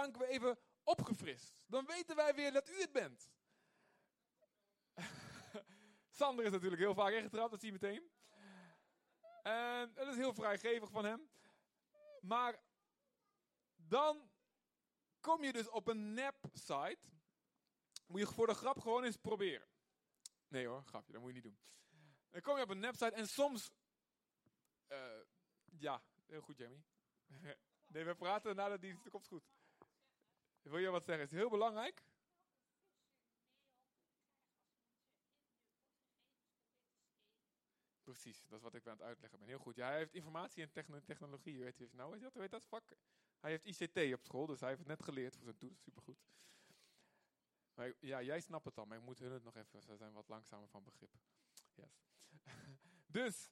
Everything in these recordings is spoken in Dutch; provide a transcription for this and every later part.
bank weer even opgefrist. Dan weten wij weer dat u het bent. Sander is natuurlijk heel vaak ingetrapt, dat zie je meteen. En dat is heel vrijgevig van hem. Maar dan kom je dus op een nep-site. Moet je voor de grap gewoon eens proberen. Nee hoor, grapje, dat moet je niet doen. Dan kom je op een nep-site en soms... eh, ja, heel goed Jamie. nee, we praten na de dienst, dat komt goed. Wil je wat zeggen? Is het heel belangrijk? Precies, dat is wat ik aan het uitleggen ben. Heel goed. Ja, hij heeft informatie en techno- technologie. Weet je nou? Weet je dat? Weet dat vak? Hij heeft ICT op school, dus hij heeft het net geleerd voor zijn toets. Supergoed. Maar ja, jij snapt het al, maar ik moet hun het nog even. Ze zijn wat langzamer van begrip. Dus,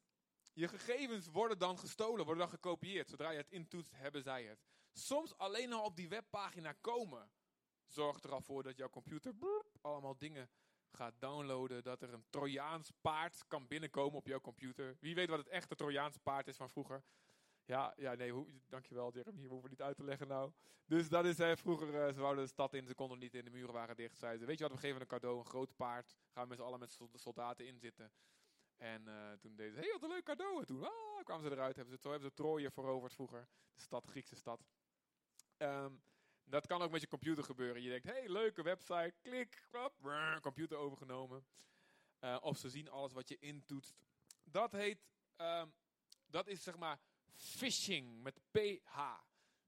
je gegevens worden dan gestolen, worden dan gekopieerd. Zodra je het intoetst, hebben zij het. Soms alleen al op die webpagina komen zorgt er al voor dat jouw computer allemaal dingen gaat downloaden. Dat er een Trojaans paard kan binnenkomen op jouw computer. Wie weet wat het echte Trojaans paard is van vroeger? Ja, ja nee, hoe, dankjewel Jeremy, we hoeven niet uit te leggen nou. Dus dat is hè, vroeger, eh, ze wouden de stad in, ze konden niet in, de muren waren dicht. Zeiden ze, weet je wat, we geven een cadeau, een groot paard. Gaan we met z'n allen met sol- soldaten inzitten. En eh, toen deden ze, hé, hey, wat een leuk cadeau. En toen ah, kwamen ze eruit, hebben ze, hebben ze Troje veroverd vroeger. De stad, Griekse stad. Ehm, dat kan ook met je computer gebeuren. Je denkt, hey, leuke website, klik, klap, computer overgenomen. Eh, of ze zien alles wat je intoetst. Dat heet, ehm, dat is zeg maar phishing met PH.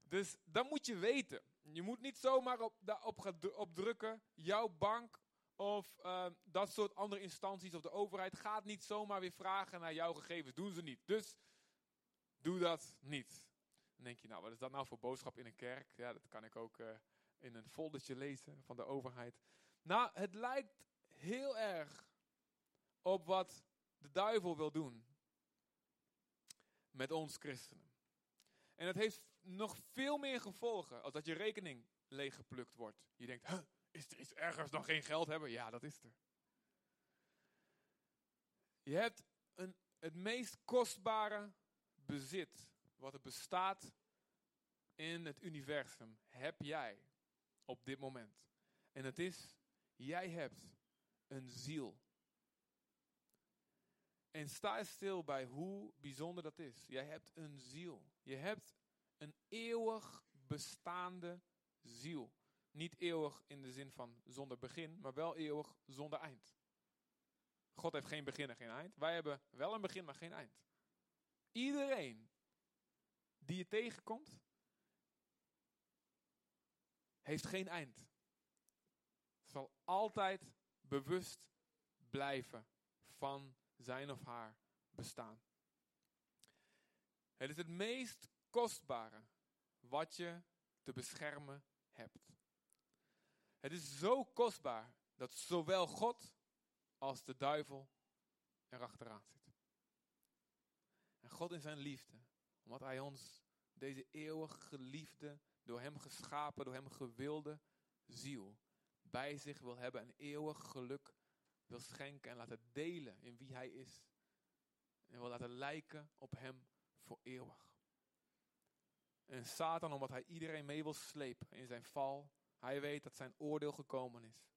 Dus dat moet je weten. Je moet niet zomaar op, daarop op drukken. Jouw bank of ehm, dat soort andere instanties of de overheid gaat niet zomaar weer vragen naar jouw gegevens. Doen ze niet. Dus doe dat niet. Dan denk je, nou, wat is dat nou voor boodschap in een kerk? Ja, dat kan ik ook eh, in een foldertje lezen van de overheid. Nou, het lijkt heel erg op wat de duivel wil doen met ons christenen. En het heeft nog veel meer gevolgen als dat je rekening leeggeplukt wordt. Je denkt, is er iets ergers dan geen geld hebben? Ja, dat is er. Je hebt een, het meest kostbare bezit wat er bestaat in het universum, heb jij op dit moment. En het is, jij hebt een ziel. En sta stil bij hoe bijzonder dat is. Jij hebt een ziel. Je hebt een eeuwig bestaande ziel. Niet eeuwig in de zin van zonder begin, maar wel eeuwig zonder eind. God heeft geen begin en geen eind. Wij hebben wel een begin, maar geen eind. Iedereen die je tegenkomt, heeft geen eind. Zal altijd bewust blijven van zijn of haar bestaan. Het is het meest kostbare wat je te beschermen hebt. Het is zo kostbaar dat zowel God als de duivel erachteraan zit. En God in zijn liefde, omdat hij ons deze eeuwig geliefde, door hem geschapen, door hem gewilde ziel bij zich wil hebben en eeuwig geluk wil schenken en laten delen in wie hij is. En wil laten lijken op hem voor eeuwig. En Satan, omdat hij iedereen mee wil slepen in zijn val, hij weet dat zijn oordeel gekomen is.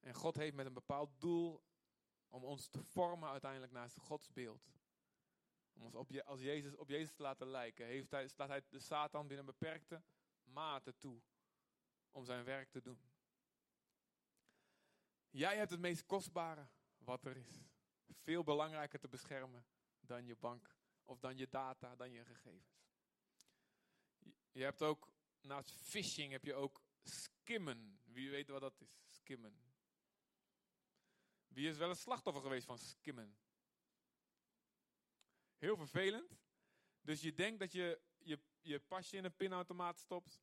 En God heeft met een bepaald doel om ons te vormen uiteindelijk naar Gods beeld. Om op, Je- als Jezus, op Jezus te laten lijken, heeft hij, staat hij de Satan binnen beperkte mate toe om zijn werk te doen. Jij hebt het meest kostbare wat er is. Veel belangrijker te beschermen dan je bank of dan je data, dan je gegevens. Je hebt ook, naast phishing heb je ook skimmen. Wie weet wat dat is, skimmen. Wie is wel een slachtoffer geweest van skimmen? Heel vervelend. Dus je denkt dat je je, je pasje in een pinautomaat stopt,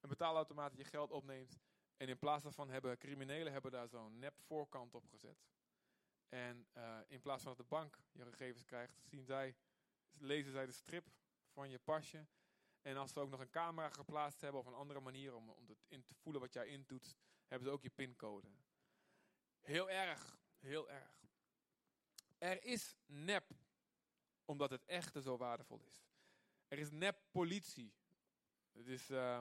een betaalautomaat je geld opneemt. En in plaats daarvan hebben criminelen hebben daar zo'n nep voorkant op gezet. En eh, in plaats van dat de bank je gegevens krijgt, zien zij, lezen zij de strip van je pasje. En als ze ook nog een camera geplaatst hebben of een andere manier om, om het in te voelen wat jij intoetst, hebben ze ook je pincode. Heel erg, heel erg. Er is nep, omdat het echte zo waardevol is. Er is nep politie. Het is eh,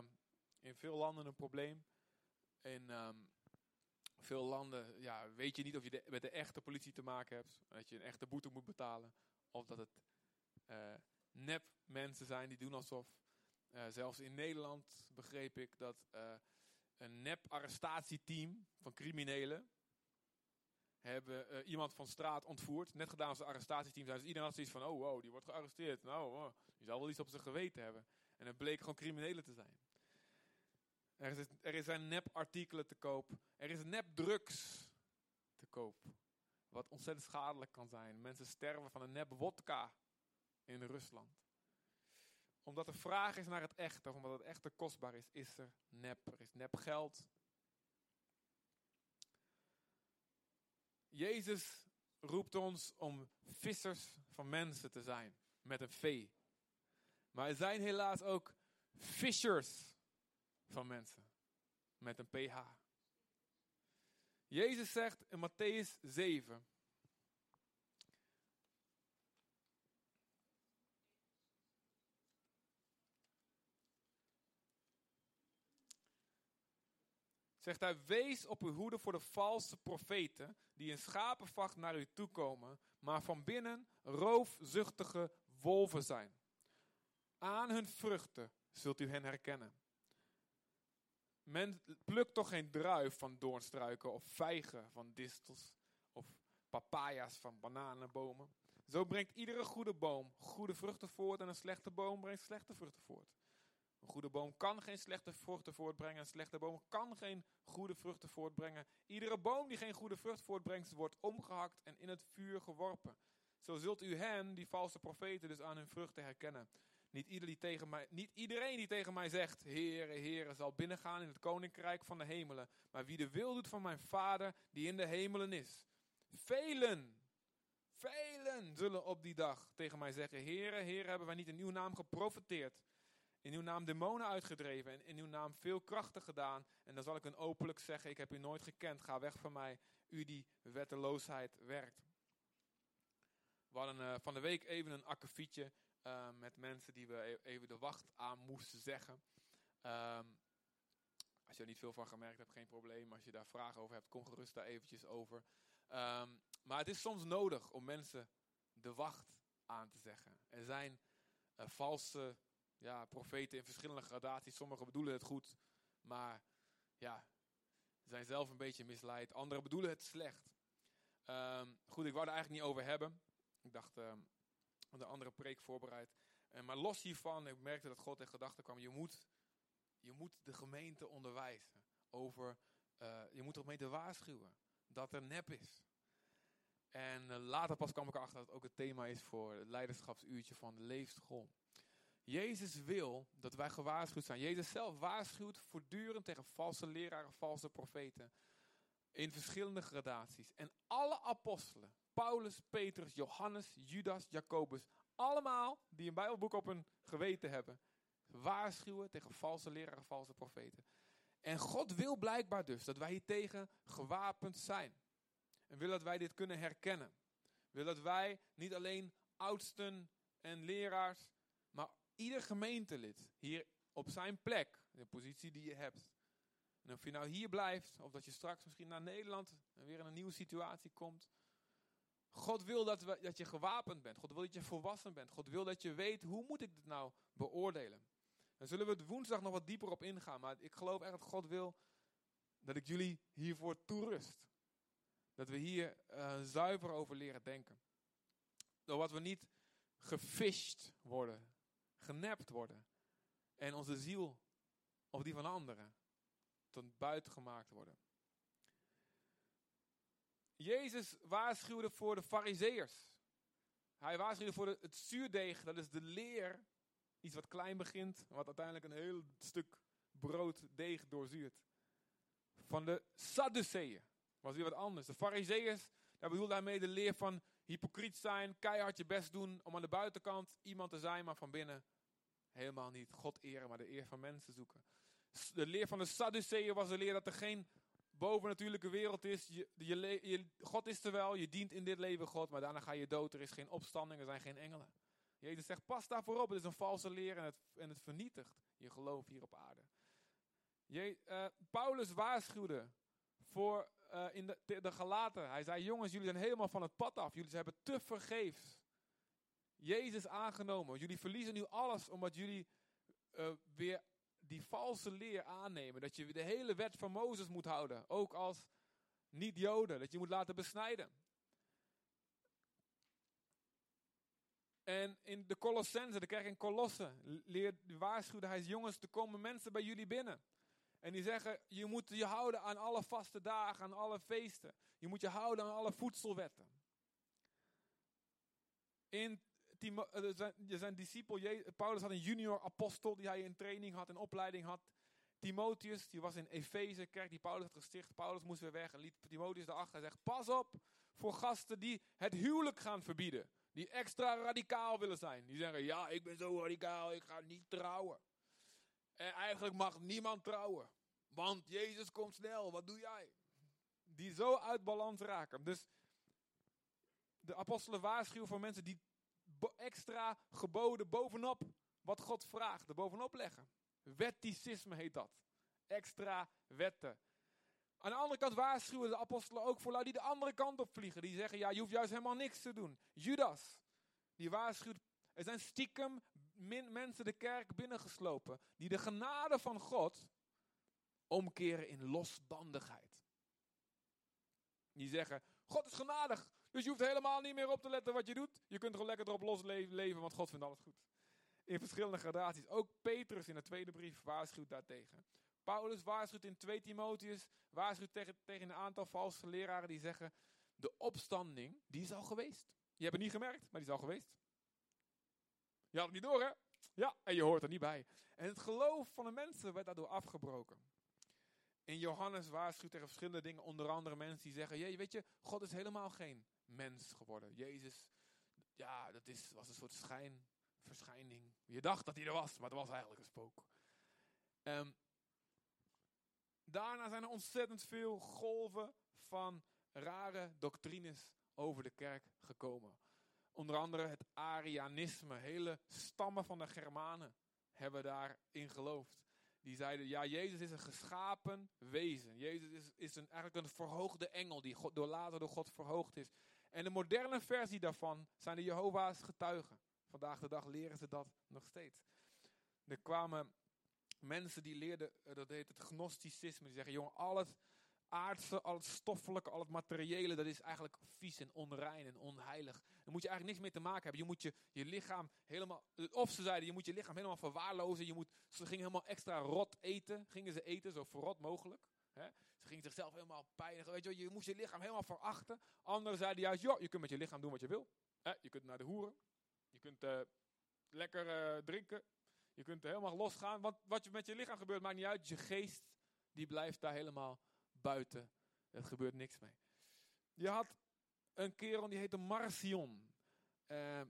in veel landen een probleem. In ehm, veel landen ja, weet je niet of je met de echte politie te maken hebt. Dat je een echte boete moet betalen. Of dat het eh, nep mensen zijn die doen alsof. Eh, zelfs in Nederland begreep ik dat eh, een nep arrestatieteam van criminelen hebben eh, iemand van straat ontvoerd. Net gedaan als een arrestatieteam. Dus iedereen had zoiets van, oh wow, die wordt gearresteerd. Nou, die zal wel iets op zijn geweten hebben. En het bleek gewoon criminelen te zijn. Er, is, er zijn nep-artikelen te koop. Er is nep-drugs te koop. Wat ontzettend schadelijk kan zijn. Mensen sterven van een nep-wodka in Rusland. Omdat de vraag is naar het echte, omdat het echte kostbaar is, is er nep. Er is nep geld. Jezus roept ons om vissers van mensen te zijn. Met een V. Maar er zijn helaas ook fishers van mensen. Met een PH. Jezus zegt in Matthäus 7. Zegt hij, wees op uw hoede voor de valse profeten die in schapenvacht naar u toekomen, maar van binnen roofzuchtige wolven zijn. Aan hun vruchten zult u hen herkennen. Men plukt toch geen druif van doornstruiken of vijgen van distels of papaya's van bananenbomen. Zo brengt iedere goede boom goede vruchten voort en een slechte boom brengt slechte vruchten voort. Een goede boom kan geen slechte vruchten voortbrengen. Een slechte boom kan geen goede vruchten voortbrengen. Iedere boom die geen goede vrucht voortbrengt, wordt omgehakt en in het vuur geworpen. Zo zult u hen, die valse profeten, dus aan hun vruchten herkennen. Niet, ieder die tegen mij, niet iedereen die tegen mij zegt, Heere, Heere, zal binnengaan in het koninkrijk van de hemelen. Maar wie de wil doet van mijn Vader, die in de hemelen is. Velen, velen zullen op die dag tegen mij zeggen, Heere, Heere, hebben wij niet in uw naam geprofeteerd in uw naam demonen uitgedreven en in uw naam veel krachten gedaan. En dan zal ik hun openlijk zeggen, ik heb u nooit gekend, ga weg van mij, u die wetteloosheid werkt. We hadden eh, van de week even een akkefietje eh, met mensen die we e- even de wacht aan moesten zeggen. Ehm, als je er niet veel van gemerkt hebt, geen probleem. Als je daar vragen over hebt, kom gerust daar eventjes over. Ehm, maar het is soms nodig om mensen de wacht aan te zeggen. Er zijn eh, valse ja, profeten in verschillende gradaties. Sommigen bedoelen het goed, maar ja, zijn zelf een beetje misleid. Anderen bedoelen het slecht. Ehm, goed, ik wou er eigenlijk niet over hebben. Ik dacht, ehm de andere preek voorbereid. Eh, maar los hiervan, ik merkte dat God in gedachten kwam. Je moet, je moet de gemeente onderwijzen over, eh, je moet de gemeente waarschuwen dat er nep is. En eh, later pas kwam ik erachter dat het ook het thema is voor het leiderschapsuurtje van de leefschool. Jezus wil dat wij gewaarschuwd zijn. Jezus zelf waarschuwt voortdurend tegen valse leraren, valse profeten. In verschillende gradaties. En alle apostelen, Paulus, Petrus, Johannes, Judas, Jacobus, allemaal die een Bijbelboek op hun geweten hebben, waarschuwen tegen valse leraren, valse profeten. En God wil blijkbaar dus dat wij hiertegen gewapend zijn. En wil dat wij dit kunnen herkennen. Wil dat wij niet alleen oudsten en leraars, maar ieder gemeentelid hier op zijn plek, de positie die je hebt. En of je nou hier blijft, of dat je straks misschien naar Nederland en weer in een nieuwe situatie komt. God wil dat, we, dat je gewapend bent. God wil dat je volwassen bent. God wil dat je weet, hoe moet ik dit nou beoordelen? Dan zullen we het woensdag nog wat dieper op ingaan. Maar ik geloof echt dat God wil dat ik jullie hiervoor toerust. Dat we hier uh, zuiver over leren denken. Door wat we niet gefisht worden, genept worden. En onze ziel, of die van anderen, tot buiten gemaakt worden. Jezus waarschuwde voor de fariseërs. Hij waarschuwde voor het zuurdeeg, dat is de leer. Iets wat klein begint, wat uiteindelijk een heel stuk brood deeg doorzuurt. Van de Sadduceeën was weer wat anders. De fariseërs, daar bedoelde hij mee de leer van hypocriet zijn, keihard je best doen om aan de buitenkant iemand te zijn, maar van binnen helemaal niet God eren, maar de eer van mensen zoeken. De leer van de Sadduceeën was de leer dat er geen bovennatuurlijke wereld is. Je, je, God is er wel, je dient in dit leven God, maar daarna ga je dood. Er is geen opstanding, er zijn geen engelen. Jezus zegt, pas daarvoor op, het is een valse leer en het, en het vernietigt je geloof hier op aarde. Je, eh, Paulus waarschuwde voor eh, in de, de, de Galaten. Hij zei, jongens, jullie zijn helemaal van het pad af. Jullie hebben te vergeefs Jezus aangenomen. Jullie verliezen nu alles omdat jullie eh, weer die valse leer aannemen. Dat je de hele wet van Mozes moet houden. Ook als niet-Joden. Dat je moet laten besnijden. En in de Colossense, de kerk in Colosse, leert, waarschuwde hij, jongens, er komen mensen bij jullie binnen. En die zeggen, je moet je houden aan alle vaste dagen, aan alle feesten. Je moet je houden aan alle voedselwetten. In zijn, zijn discipel, Paulus had een junior apostel die hij in training had, in opleiding had. Timotheus, die was in Efeze, kerk die Paulus had gesticht. Paulus moest weer weg en liet Timotheus daarachter. Hij zegt, pas op voor gasten die het huwelijk gaan verbieden. Die extra radicaal willen zijn. Die zeggen, ja, ik ben zo radicaal, ik ga niet trouwen. En eigenlijk mag niemand trouwen. Want Jezus komt snel, wat doe jij? Die zo uit balans raken. Dus de apostelen waarschuwen voor mensen die extra geboden bovenop wat God vraagt, er bovenop leggen. Wetticisme heet dat. Extra wetten. Aan de andere kant waarschuwen de apostelen ook voor die de andere kant op vliegen. Die zeggen, ja, je hoeft juist helemaal niks te doen. Judas, die waarschuwt, er zijn stiekem mensen de kerk binnengeslopen. Die de genade van God omkeren in losbandigheid. Die zeggen, God is genadig, dus je hoeft helemaal niet meer op te letten wat je doet. Je kunt gewoon lekker erop los leven, want God vindt alles goed. In verschillende gradaties. Ook Petrus in de tweede brief waarschuwt daartegen. Paulus waarschuwt in 2 Timotheus, waarschuwt tegen, tegen een aantal valse leraren die zeggen, de opstanding, die is al geweest. Je hebt het niet gemerkt, maar die is al geweest. Je had het niet door, hè? Ja, en je hoort er niet bij. En het geloof van de mensen werd daardoor afgebroken. In Johannes waarschuwt tegen verschillende dingen, onder andere mensen die zeggen, je weet je, God is helemaal geen mens geworden. Jezus, ja, dat is, was een soort schijn, verschijning. Je dacht dat hij er was, maar het was eigenlijk een spook. Um, daarna zijn er ontzettend veel golven van rare doctrines over de kerk gekomen. Onder andere het Arianisme. Hele stammen van de Germanen hebben daarin geloofd. Die zeiden, ja, Jezus is een geschapen wezen. Jezus is, is een, eigenlijk een verhoogde engel die door later door God verhoogd is. En de moderne versie daarvan zijn de Jehovah's getuigen. Vandaag de dag leren ze dat nog steeds. Er kwamen mensen die leerden, eh, dat heet het gnosticisme, die zeggen, jongen, al het aardse, al het stoffelijke, al het materiële, dat is eigenlijk vies en onrein en onheilig. Daar moet je eigenlijk niks mee te maken hebben. Je moet je, je lichaam helemaal, of ze zeiden, je moet je lichaam helemaal verwaarlozen. Je moet, ze gingen helemaal extra rot eten, gingen ze eten, zo verrot mogelijk. Hè? Ze gingen zichzelf helemaal pijnigen. Weet je, je moest je lichaam helemaal verachten. Anderen zeiden juist, joh, je kunt met je lichaam doen wat je wil. Je kunt naar de hoeren. Je kunt uh, lekker uh, drinken. Je kunt helemaal losgaan. Want wat met je lichaam gebeurt, maakt niet uit. Je geest, die blijft daar helemaal buiten. Er gebeurt niks mee. Je had een kerel die heette Marcion. Uh,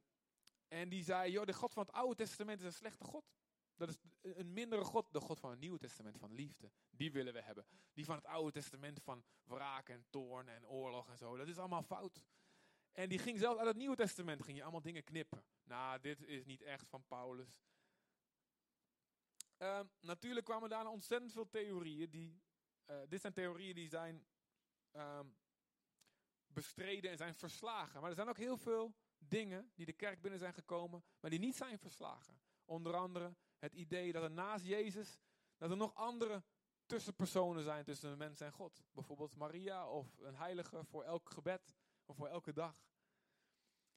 en die zei, joh, de God van het Oude Testament is een slechte God. Dat is een mindere God, de God van het Nieuwe Testament van liefde. Die willen we hebben. Die van het Oude Testament van wraak en toorn en oorlog en zo. Dat is allemaal fout. En die ging zelfs uit het Nieuwe Testament ging je allemaal dingen knippen. Nou, dit is niet echt van Paulus. Uh, natuurlijk kwamen daarna ontzettend veel theorieën. Die, uh, dit zijn theorieën die zijn um, bestreden en zijn verslagen. Maar er zijn ook heel veel dingen die de kerk binnen zijn gekomen, maar die niet zijn verslagen. Onder andere het idee dat er naast Jezus, dat er nog andere tussenpersonen zijn tussen de mens en God. Bijvoorbeeld Maria of een heilige voor elk gebed of voor elke dag.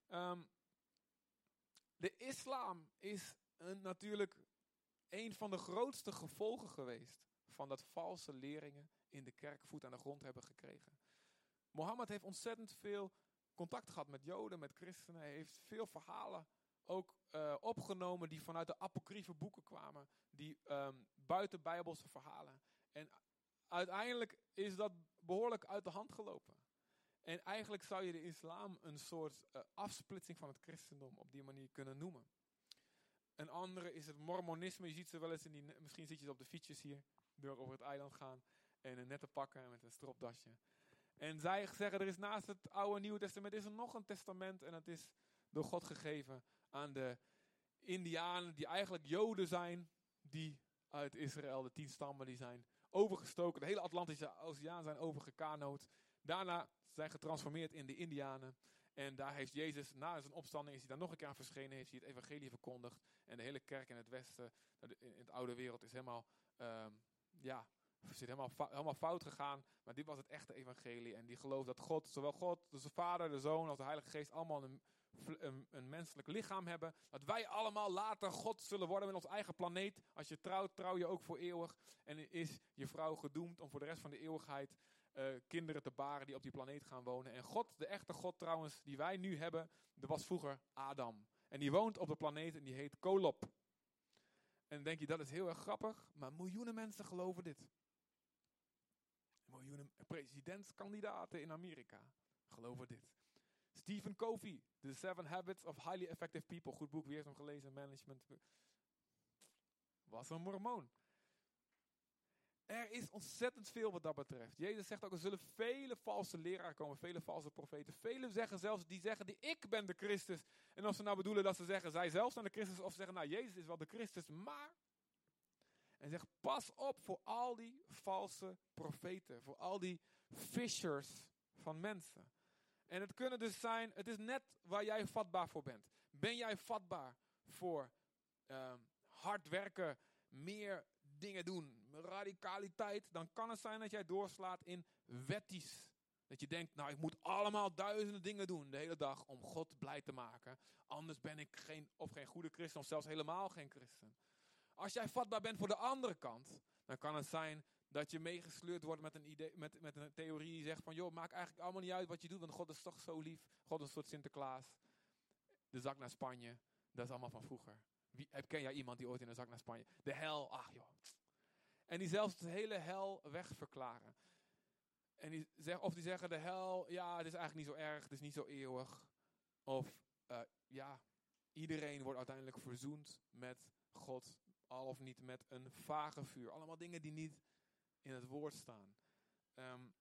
Um, de islam is een, natuurlijk een van de grootste gevolgen geweest van dat valse leringen in de kerk voet aan de grond hebben gekregen. Mohammed heeft ontzettend veel contact gehad met Joden, met christenen. Hij heeft veel verhalen ook uh, opgenomen die vanuit de apocryfe boeken kwamen, die um, buiten bijbelse verhalen. En uiteindelijk is dat behoorlijk uit de hand gelopen. En eigenlijk zou je de islam een soort uh, afsplitsing van het christendom op die manier kunnen noemen. Een andere is het mormonisme. Je ziet ze wel eens in die, misschien zit je op de fietsjes hier, door over het eiland gaan en een nette pakken met een stropdasje. En zij zeggen, er is naast het oude en nieuwe testament is er nog een testament en dat is door God gegeven aan de indianen die eigenlijk joden zijn, die uit Israël. De tien stammen die zijn overgestoken. De hele Atlantische Oceaan zijn overgekanoot. Daarna zijn getransformeerd in de Indianen. En daar heeft Jezus, na zijn opstanding, is hij daar nog een keer aan verschenen. Heeft hij het evangelie verkondigd. En de hele kerk in het westen, in het oude wereld, is helemaal, um, ja, zit helemaal, helemaal fout gegaan. Maar dit was het echte evangelie. En die gelooft dat God, zowel God, dus de Vader, de Zoon als de Heilige Geest, allemaal een, een, een, menselijk lichaam hebben. Dat wij allemaal later God zullen worden met ons eigen planeet. Als je trouwt, trouw je ook voor eeuwig. En is je vrouw gedoemd om voor de rest van de eeuwigheid uh, kinderen te baren die op die planeet gaan wonen. En God, de echte God trouwens, die wij nu hebben, dat was vroeger Adam. En die woont op de planeet en die heet Kolob. En denk je, dat is heel erg grappig, maar miljoenen mensen geloven dit. Miljoenen presidentskandidaten in Amerika geloven dit. Stephen Covey, The Seven Habits of Highly Effective People. Goed boek, wie heeft hem gelezen? Management. Was een mormoon. Er is ontzettend veel wat dat betreft. Jezus zegt ook, er zullen vele valse leraren komen, vele valse profeten. Velen zeggen zelfs, die zeggen, die ik ben de Christus. En als ze nou bedoelen dat ze zeggen, zij zelf zijn de Christus, of ze zeggen, nou, Jezus is wel de Christus, maar... En zegt, pas op voor al die valse profeten, voor al die fishers van mensen. En het kunnen dus zijn, het is net waar jij vatbaar voor bent. Ben jij vatbaar voor um, hard werken, meer dingen doen, radicaliteit, dan kan het zijn dat jij doorslaat in wetties. Dat je denkt, nou ik moet allemaal duizenden dingen doen de hele dag om God blij te maken. Anders ben ik geen, of geen goede christen of zelfs helemaal geen christen. Als jij vatbaar bent voor de andere kant, dan kan het zijn dat je meegesleurd wordt met een, idee, met, met een theorie die zegt van, joh, maakt eigenlijk allemaal niet uit wat je doet, want God is toch zo lief. God is een soort Sinterklaas. De zak naar Spanje, dat is allemaal van vroeger. Wie, ken jij iemand die ooit in een zak naar Spanje? De hel, ach joh. En die zelfs de hele hel wegverklaren. En die zeg, of die zeggen de hel, ja, het is eigenlijk niet zo erg, het is niet zo eeuwig. Of uh, ja, iedereen wordt uiteindelijk verzoend met God, al of niet met een vage vuur. Allemaal dingen die niet in het woord staan. Um,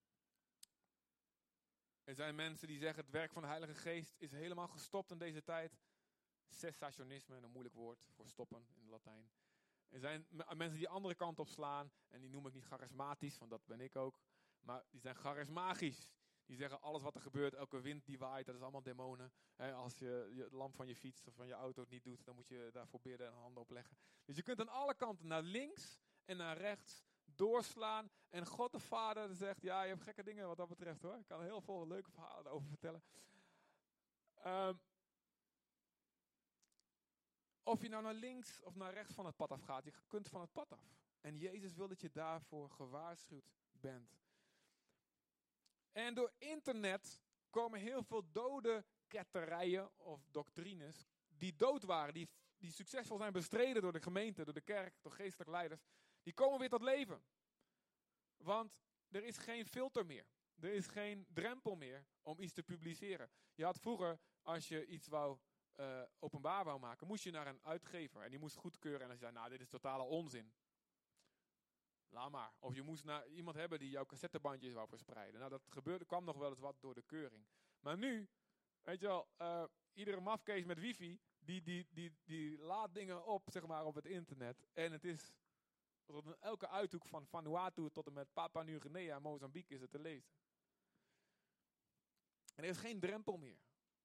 er zijn mensen die zeggen het werk van de Heilige Geest is helemaal gestopt in deze tijd. Cessationisme, een moeilijk woord voor stoppen in het Latijn. Er zijn mensen die andere kant op slaan. En die noem ik niet charismatisch, want dat ben ik ook. Maar die zijn charismagisch. Die zeggen alles wat er gebeurt, elke wind die waait, dat is allemaal demonen. als je je lamp van je fiets of van je auto het niet doet, dan moet je daarvoor bidden en handen opleggen. Dus je kunt aan alle kanten naar links en naar rechts doorslaan. En God de Vader zegt, ja, je hebt gekke dingen wat dat betreft hoor. Ik kan heel veel leuke verhalen over vertellen. Um, of je nou naar links of naar rechts van het pad af gaat, je kunt van het pad af. En Jezus wil dat je daarvoor gewaarschuwd bent. En door internet komen heel veel dode ketterijen of doctrines die dood waren, die, die succesvol zijn bestreden door de gemeente, door de kerk, door geestelijke leiders, die komen weer tot leven. Want er is geen filter meer. Er is geen drempel meer om iets te publiceren. Je had vroeger, als je iets wou uh, openbaar wou maken, moest je naar een uitgever. En die moest goedkeuren. En als je zei, nou, dit is totale onzin. Laat maar. Of je moest naar iemand hebben die jouw cassettebandjes wou verspreiden. Nou, dat gebeurde, kwam nog wel eens wat door de keuring. Maar nu, weet je wel, uh, iedere mafkees met wifi, die, die, die, die laat dingen op, zeg maar, op het internet. En het is, tot elke uithoek van Vanuatu tot en met Papua Nieuw-Guinea, Mozambique is het te lezen. En er is geen drempel meer.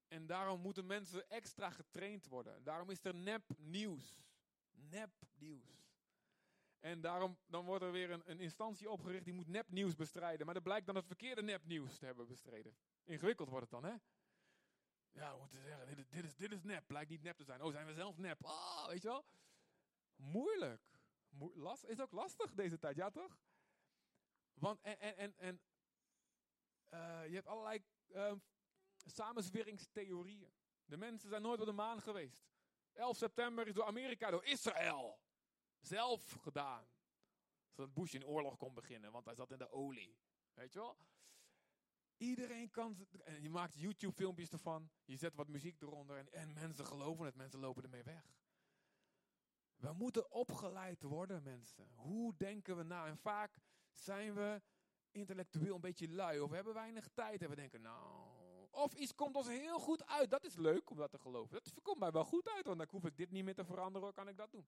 En daarom moeten mensen extra getraind worden. Daarom is er nep nieuws. En daarom dan wordt er weer een, een instantie opgericht die moet nepnieuws bestrijden. Maar dat blijkt dan het verkeerde nepnieuws te hebben bestreden. Ingewikkeld wordt het dan, hè? Ja, we moeten zeggen, dit is, dit, is, nep. Blijkt niet nep te zijn. Oh, zijn we zelf nep? Ah, weet je wel? Moeilijk. Last, is ook lastig deze tijd, ja toch? Want, en, en, en, en uh, je hebt allerlei uh, samenzweringstheorieën. De mensen zijn nooit op de maan geweest. 11 september is door Amerika, door Israël, zelf gedaan. Zodat Bush in oorlog kon beginnen, want hij zat in de olie. Weet je wel? Iedereen kan. En je maakt YouTube-filmpjes ervan. Je zet wat muziek eronder. En, en mensen geloven het. Mensen lopen ermee weg. We moeten opgeleid worden, mensen. Hoe denken we na? En vaak zijn we intellectueel een beetje lui. Of we hebben weinig tijd. En we denken, nou, of iets komt ons heel goed uit. Dat is leuk om dat te geloven. Dat komt mij wel goed uit, want dan hoef ik dit niet meer te veranderen, kan ik dat doen.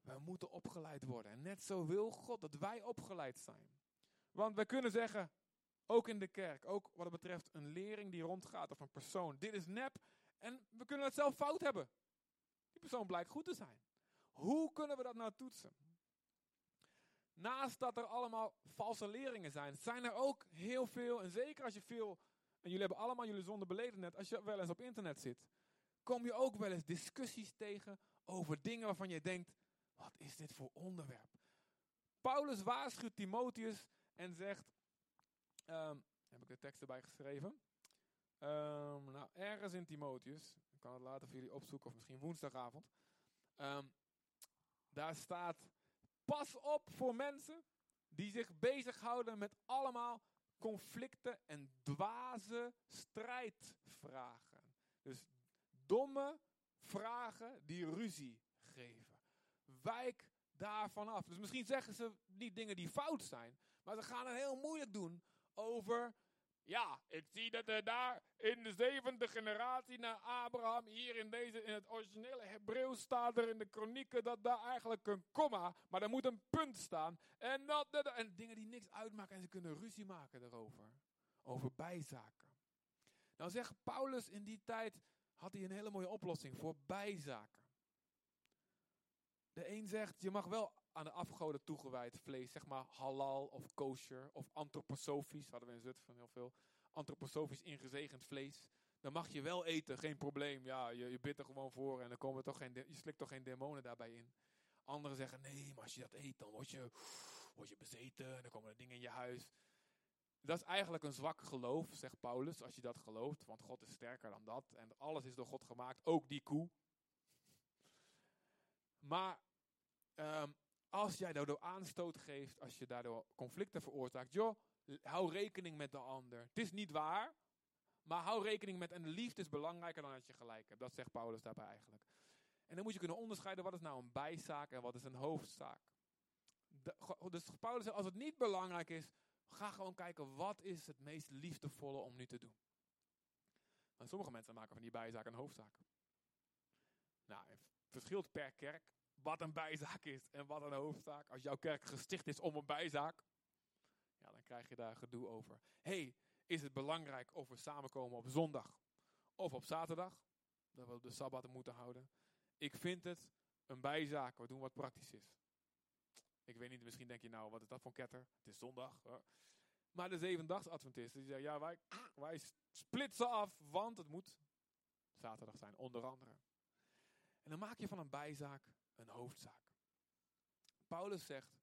we moeten opgeleid worden. En net zo wil God dat wij opgeleid zijn. Want we kunnen zeggen, ook in de kerk, ook wat het betreft een lering die rondgaat of een persoon, dit is nep en we kunnen het zelf fout hebben. Persoon blijkt goed te zijn. Hoe kunnen we dat nou toetsen? Naast dat er allemaal valse leringen zijn, zijn er ook heel veel, en zeker als je veel, en jullie hebben allemaal jullie zonde beleden net, als je wel eens op internet zit, kom je ook wel eens discussies tegen over dingen waarvan je denkt, wat is dit voor onderwerp? Paulus waarschuwt Timotheus en zegt, um, heb ik de tekst erbij geschreven? Um, nou, ergens in Timotheus, kan het later voor jullie opzoeken, of misschien woensdagavond. Um, daar staat, pas op voor mensen die zich bezighouden met allemaal conflicten en dwaze strijdvragen. Dus domme vragen die ruzie geven. Wijk daarvan af. Dus misschien zeggen ze niet dingen die fout zijn, maar ze gaan het heel moeilijk doen over ja, ik zie dat er daar in de zevende generatie na Abraham, hier in, deze, in het originele Hebreeuws staat er in de kronieken dat daar eigenlijk een komma, maar er moet een punt staan. En, dat, dat, en dingen die niks uitmaken en ze kunnen ruzie maken erover. Over bijzaken. Nou zegt Paulus in die tijd, had hij een hele mooie oplossing voor bijzaken. De een zegt, je mag wel aan de afgoden toegewijd vlees, zeg maar halal of kosher of antroposofisch, hadden we in Zutphen heel veel, antroposofisch ingezegend vlees. Dan mag je wel eten, geen probleem. Ja, je, je bidt er gewoon voor en dan komen toch geen, je slikt toch geen demonen daarbij in. Anderen zeggen, nee, maar als je dat eet, dan word je, word je bezeten en dan komen er dingen in je huis. Dat is eigenlijk een zwak geloof, zegt Paulus, als je dat gelooft. Want God is sterker dan dat. En alles is door God gemaakt, ook die koe. Maar um, als jij daardoor aanstoot geeft, als je daardoor conflicten veroorzaakt, joh, hou rekening met de ander. Het is niet waar, maar hou rekening met, en de liefde is belangrijker dan dat je gelijk hebt. Dat zegt Paulus daarbij eigenlijk. En dan moet je kunnen onderscheiden, wat is nou een bijzaak en wat is een hoofdzaak. dus Paulus zegt, als het niet belangrijk is, ga gewoon kijken, wat is het meest liefdevolle om nu te doen. En sommige mensen maken van die bijzaak een hoofdzaak. Nou, het verschilt per kerk wat een bijzaak is en wat een hoofdzaak. Als jouw kerk gesticht is om een bijzaak, ja, dan krijg je daar gedoe over. hey, is het belangrijk of we samenkomen op zondag of op zaterdag? Dat we de sabbat moeten houden. Ik vind het een bijzaak. We doen wat praktisch is. Ik weet niet, misschien denk je nou, wat is dat voor ketter? Het is zondag. Maar de zevendags Adventisten die zeggen, ja, wij, wij splitsen af, want het moet zaterdag zijn, onder andere. En dan maak je van een bijzaak een hoofdzaak. Paulus zegt,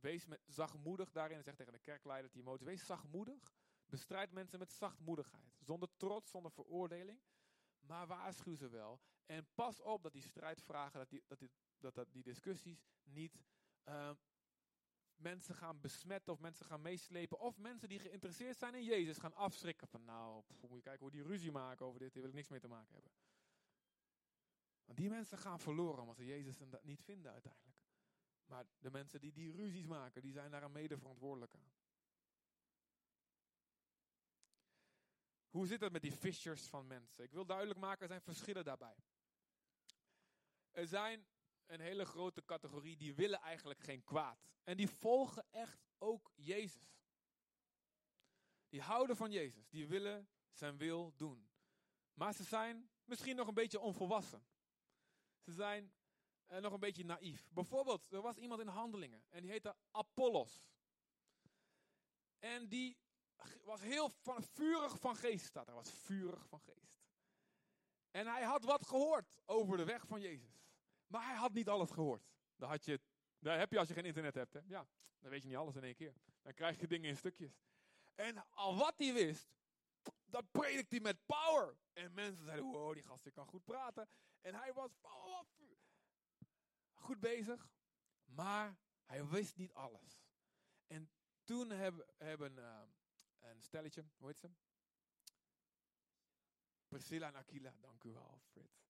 wees met zachtmoedig daarin, en zegt tegen de kerkleider Timotheus, wees zachtmoedig, bestrijd mensen met zachtmoedigheid, zonder trots, zonder veroordeling, maar waarschuw ze wel. En pas op dat die strijdvragen, dat die, dat die, dat, dat die discussies niet uh, mensen gaan besmetten of mensen gaan meeslepen. Of mensen die geïnteresseerd zijn in Jezus gaan afschrikken van nou, moet je kijken hoe die ruzie maken over dit, hier wil ik niks mee te maken hebben. Want die mensen gaan verloren omdat ze Jezus niet vinden uiteindelijk. Maar de mensen die die ruzies maken, die zijn daar een mede verantwoordelijk aan. Hoe zit het met die fishers van mensen? Ik wil duidelijk maken, er zijn verschillen daarbij. Er zijn een hele grote categorie die willen eigenlijk geen kwaad. En die volgen echt ook Jezus. Die houden van Jezus. Die willen zijn wil doen. Maar ze zijn misschien nog een beetje onvolwassen. Ze zijn uh, nog een beetje naïef. Bijvoorbeeld, er was iemand in handelingen en die heette Apollos. En die was heel van, vurig van geest, staat er. was vurig van geest. En hij had wat gehoord over de weg van Jezus. Maar hij had niet alles gehoord. Dat, had je, heb je als je geen internet hebt. Hè? Ja, dan weet je niet alles in één keer. Dan krijg je dingen in stukjes. En al wat hij wist, dat predikt hij met power. En mensen zeiden, wow, die gast kan goed praten. En hij was goed bezig, maar hij wist niet alles. En toen hebben, uh, een stelletje, hoe heet ze? Priscilla en Aquila, dank u wel, Frit.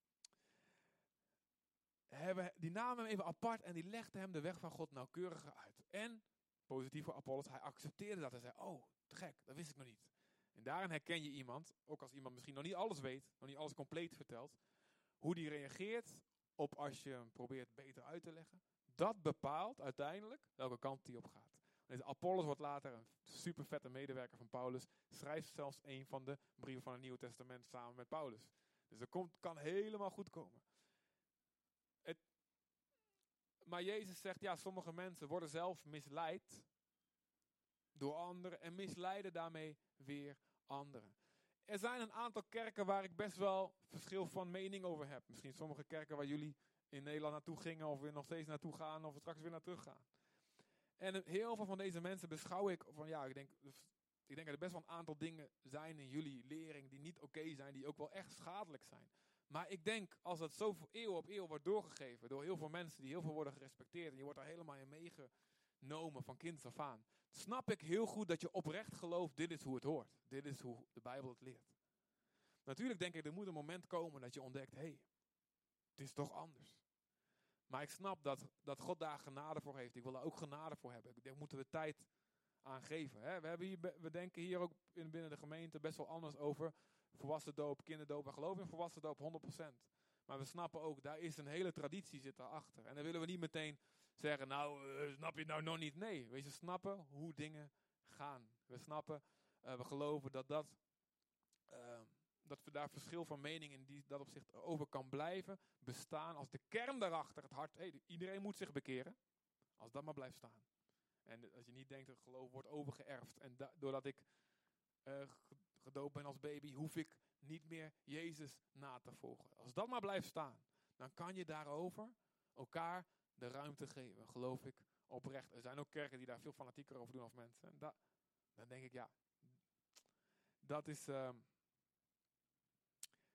Hebben, die namen hem even apart en die legden hem de weg van God nauwkeuriger uit. En, positief voor Apollos, hij accepteerde dat. Hij zei, oh, te gek, dat wist ik nog niet. En daarin herken je iemand, ook als iemand misschien nog niet alles weet, nog niet alles compleet vertelt, hoe die reageert op als je hem probeert beter uit te leggen, dat bepaalt uiteindelijk welke kant die op gaat. Apollos wordt later een super vette medewerker van Paulus. Schrijft zelfs een van de brieven van het Nieuwe Testament samen met Paulus. Dus dat komt, kan helemaal goed komen. Het, maar Jezus zegt, ja, sommige mensen worden zelf misleid door anderen en misleiden daarmee weer anderen. Er zijn een aantal kerken waar ik best wel verschil van mening over heb. Misschien sommige kerken waar jullie in Nederland naartoe gingen, of weer nog steeds naartoe gaan, of straks weer naar terug gaan. En heel veel van deze mensen beschouw ik van ja, ik denk, ik denk dat er best wel een aantal dingen zijn in jullie lering die niet oké zijn, die ook wel echt schadelijk zijn. Maar ik denk, als dat zo eeuw op eeuw wordt doorgegeven door heel veel mensen die heel veel worden gerespecteerd en je wordt daar helemaal in meegenomen van kind af aan, snap ik heel goed dat je oprecht gelooft, dit is hoe het hoort. Dit is hoe de Bijbel het leert. Natuurlijk denk ik, er moet een moment komen dat je ontdekt, hé, hey, het is toch anders. Maar ik snap dat, dat God daar genade voor heeft. Ik wil daar ook genade voor hebben. Daar moeten we tijd aan geven. Hè? We, hebben hier, we denken hier ook in, binnen de gemeente best wel anders over volwassen doop, kinderdoop. We geloven in volwassen doop 100%. Maar we snappen ook, daar is een hele traditie zit daarachter. En dan willen we niet meteen zeggen, nou, uh, snap je nou nog niet? Nee, we snappen hoe dingen gaan. We snappen, uh, we geloven dat dat... Uh, dat we daar verschil van mening in die, dat opzicht over kan blijven bestaan. Als de kern daarachter, het hart, hey, iedereen moet zich bekeren. Als dat maar blijft staan. En als je niet denkt dat geloof wordt overgeërfd. En doordat ik uh, gedoopt ben als baby, hoef ik niet meer Jezus na te volgen. Als dat maar blijft staan, dan kan je daarover elkaar de ruimte geven. Geloof ik oprecht. Er zijn ook kerken die daar veel fanatieker over doen of mensen. En da, dan denk ik, ja, dat is... Uh,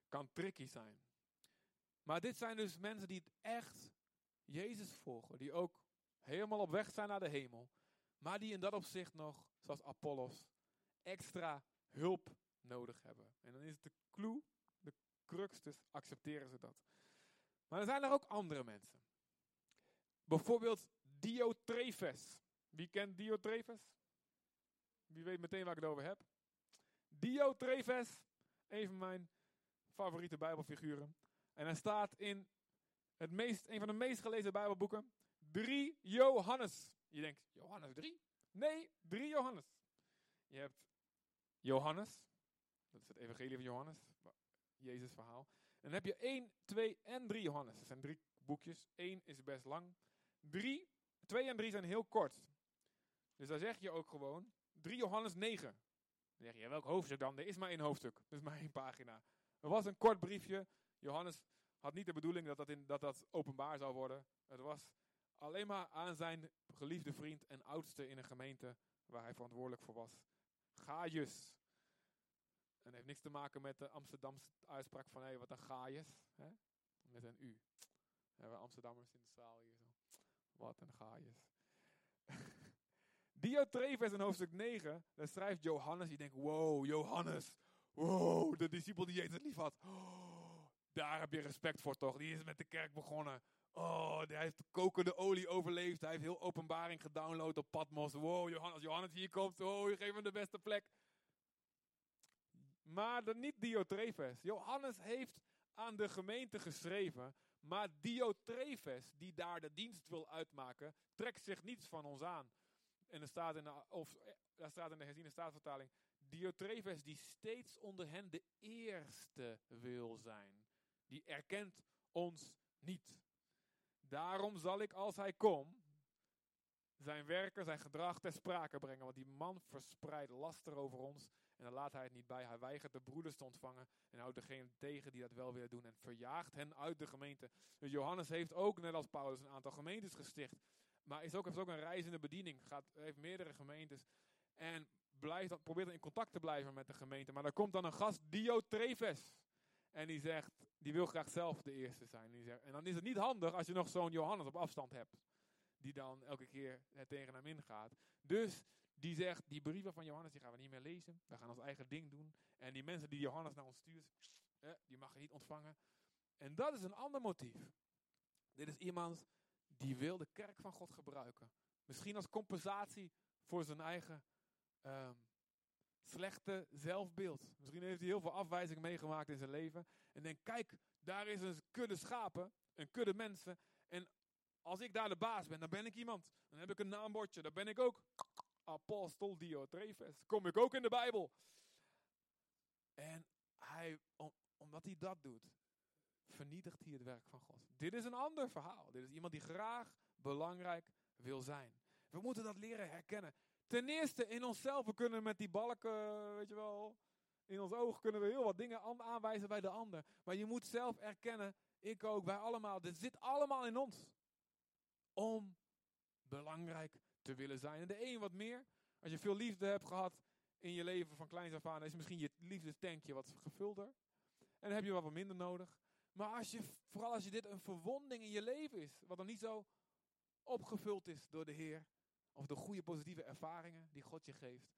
kan tricky zijn. Maar dit zijn dus mensen die het echt Jezus volgen. Die ook helemaal op weg zijn naar de hemel. Maar die in dat opzicht nog, zoals Apollos, extra hulp nodig hebben. En dan is de clue, de crux, dus accepteren ze dat. Maar er zijn er ook andere mensen. Bijvoorbeeld Diotrephes. Wie kent Diotrephes? Wie weet meteen waar ik het over heb? Diotrephes, een van mijn favoriete Bijbelfiguren. En hij staat in het meest, een van de meest gelezen Bijbelboeken. 3 Johannes. Je denkt, Johannes 3? Nee, 3 Johannes. Je hebt Johannes. Dat is het evangelie van Johannes. Jezus verhaal. En dan heb je 1, 2 en 3 Johannes. Dat zijn drie boekjes. 1 is best lang. 3, 2 en 3 zijn heel kort. Dus daar zeg je ook gewoon 3 Johannes 9. Dan zeg je, welk hoofdstuk dan? Er is maar één hoofdstuk. Er is maar één pagina. Er was een kort briefje. Johannes had niet de bedoeling dat dat, in, dat dat openbaar zou worden. Het was alleen maar aan zijn geliefde vriend en oudste in een gemeente waar hij verantwoordelijk voor was. Gaius. En het heeft niks te maken met de Amsterdamse uitspraak van hé, hey, wat een. Hè? Met een U. We hebben Amsterdammers in de zaal hier zo. Wat een Gaius. Diotrephes in hoofdstuk 9, daar schrijft Johannes, die denkt, wow, Johannes, Wow, de discipel die Jezus lief had. Daar heb je respect voor toch? Die is met de kerk begonnen. Oh, hij heeft kokende olie overleefd. Hij heeft heel openbaring gedownload op Patmos. Wow, Johannes, Johannes hier komt. Oh, je geeft hem de beste plek. Maar de, niet Diotrephes. Johannes heeft aan de gemeente geschreven. Maar Diotrephes, die daar de dienst wil uitmaken, trekt zich niets van ons aan. En er staat in de, of, eh, staat in de herziene staatsvertaling. Diotrephes die steeds onder hen de eerste wil zijn. Die erkent ons niet. Daarom zal ik als hij komt zijn werken, zijn gedrag ter sprake brengen. Want die man verspreidt laster over ons. En dan laat hij het niet bij. Hij weigert de broeders te ontvangen. En houdt degene tegen die dat wel willen doen. En verjaagt hen uit de gemeente. Dus Johannes heeft ook, net als Paulus, een aantal gemeentes gesticht. Maar is ook, heeft ook een reizende bediening. Gaat, heeft meerdere gemeentes. En blijft, probeert dan in contact te blijven met de gemeente. Maar er komt dan een gast, Diotrephes. En die zegt, die wil graag zelf de eerste zijn. Die zegt, en dan is het niet handig als je nog zo'n Johannes op afstand hebt. Die dan elke keer tegen hem ingaat. Dus die zegt, die brieven van Johannes die gaan we niet meer lezen. We gaan ons eigen ding doen. En die mensen die Johannes naar ons stuurt, die mag je niet ontvangen. En dat is een ander motief. Dit is iemand die wil de kerk van God gebruiken. Misschien als compensatie voor zijn eigen um, slechte zelfbeeld. Misschien heeft hij heel veel afwijzingen meegemaakt in zijn leven. En denkt, kijk, daar is een kudde schapen, een kudde mensen. En als ik daar de baas ben, dan ben ik iemand. Dan heb ik een naambordje, dan ben ik ook apostel Diotrephes. Kom ik ook in de Bijbel. En hij, omdat hij dat doet, vernietigt hij het werk van God. Dit is een ander verhaal. Dit is iemand die graag belangrijk wil zijn. We moeten dat leren herkennen. Ten eerste in onszelf, we kunnen met die balken, weet je wel, in ons oog kunnen we heel wat dingen aanwijzen bij de ander. Maar je moet zelf erkennen, ik ook, wij allemaal, dit zit allemaal in ons. Om belangrijk te willen zijn. En de een wat meer. Als je veel liefde hebt gehad in je leven van kleins af aan, is misschien je liefdestankje wat gevulder. En dan heb je wat minder nodig. Maar als je, vooral als je dit een verwonding in je leven is, wat dan niet zo opgevuld is door de Heer, of de goede positieve ervaringen die God je geeft,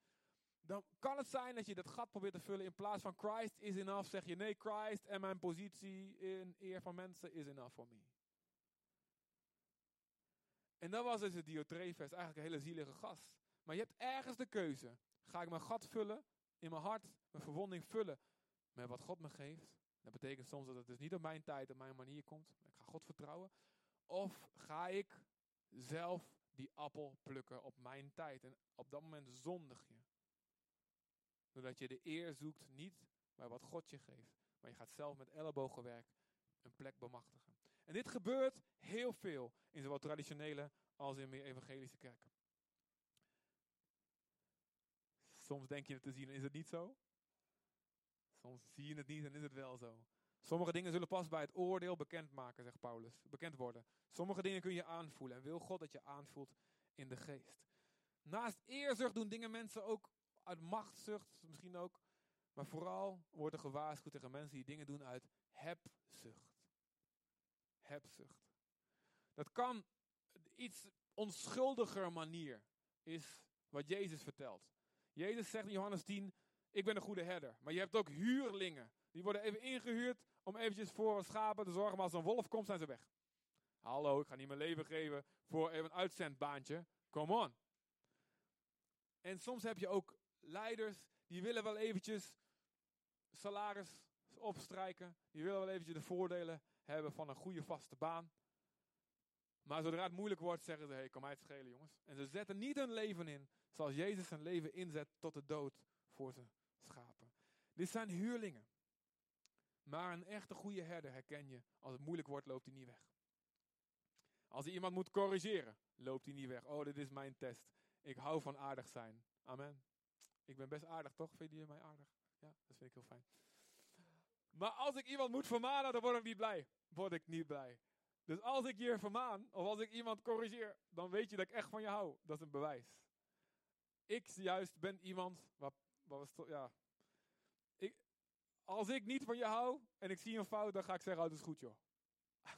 dan kan het zijn dat je dat gat probeert te vullen in plaats van Christ is enough, zeg je nee, Christ en mijn positie in eer van mensen is enough for me. En dat was dus het Diotrephes, eigenlijk een hele zielige gast. Maar je hebt ergens de keuze. Ga ik mijn gat vullen, in mijn hart, mijn verwonding vullen met wat God me geeft? Dat betekent soms dat het dus niet op mijn tijd, op mijn manier komt. Ik ga God vertrouwen. Of ga ik zelf die appel plukken op mijn tijd. En op dat moment zondig je. Doordat je de eer zoekt niet bij wat God je geeft. Maar je gaat zelf met ellebogenwerk een plek bemachtigen. En dit gebeurt heel veel in zowel traditionele als in meer evangelische kerken. Soms denk je het te zien en is het niet zo. Soms zie je het niet en is het wel zo. Sommige dingen zullen pas bij het oordeel bekend maken, zegt Paulus. Bekend worden. Sommige dingen kun je aanvoelen. En wil God dat je aanvoelt in de geest. Naast eerzucht doen dingen mensen ook uit machtszucht, misschien ook. Maar vooral wordt er gewaarschuwd tegen mensen die dingen doen uit hebzucht. Hebzucht. Dat kan iets onschuldiger manier is wat Jezus vertelt. Jezus zegt in Johannes 10, ik ben een goede herder. Maar je hebt ook huurlingen. Die worden even ingehuurd om eventjes voor een schapen te zorgen. Maar als een wolf komt, zijn ze weg. Hallo, ik ga niet mijn leven geven voor even een uitzendbaantje. Come on. En soms heb je ook leiders, die willen wel eventjes salaris opstrijken. Die willen wel eventjes de voordelen hebben van een goede vaste baan. Maar zodra het moeilijk wordt, zeggen ze, hey, kom het schelen jongens. En ze zetten niet hun leven in, zoals Jezus zijn leven inzet tot de dood voor zijn schapen. Dit zijn huurlingen. Maar een echte goede herder herken je. Als het moeilijk wordt, loopt hij niet weg. Als hij iemand moet corrigeren, loopt hij niet weg. Oh, dit is mijn test. Ik hou van aardig zijn. Amen. Ik ben best aardig, toch? Vind je mij aardig? Ja, dat vind ik heel fijn. Maar als ik iemand moet vermanen, dan word ik niet blij. Word ik niet blij. Dus als ik je vermaan, of als ik iemand corrigeer, dan weet je dat ik echt van je hou. Dat is een bewijs. Ik juist ben iemand, wat, was ja. Ik, als ik niet van je hou en ik zie een fout, dan ga ik zeggen, oh, dat is goed joh.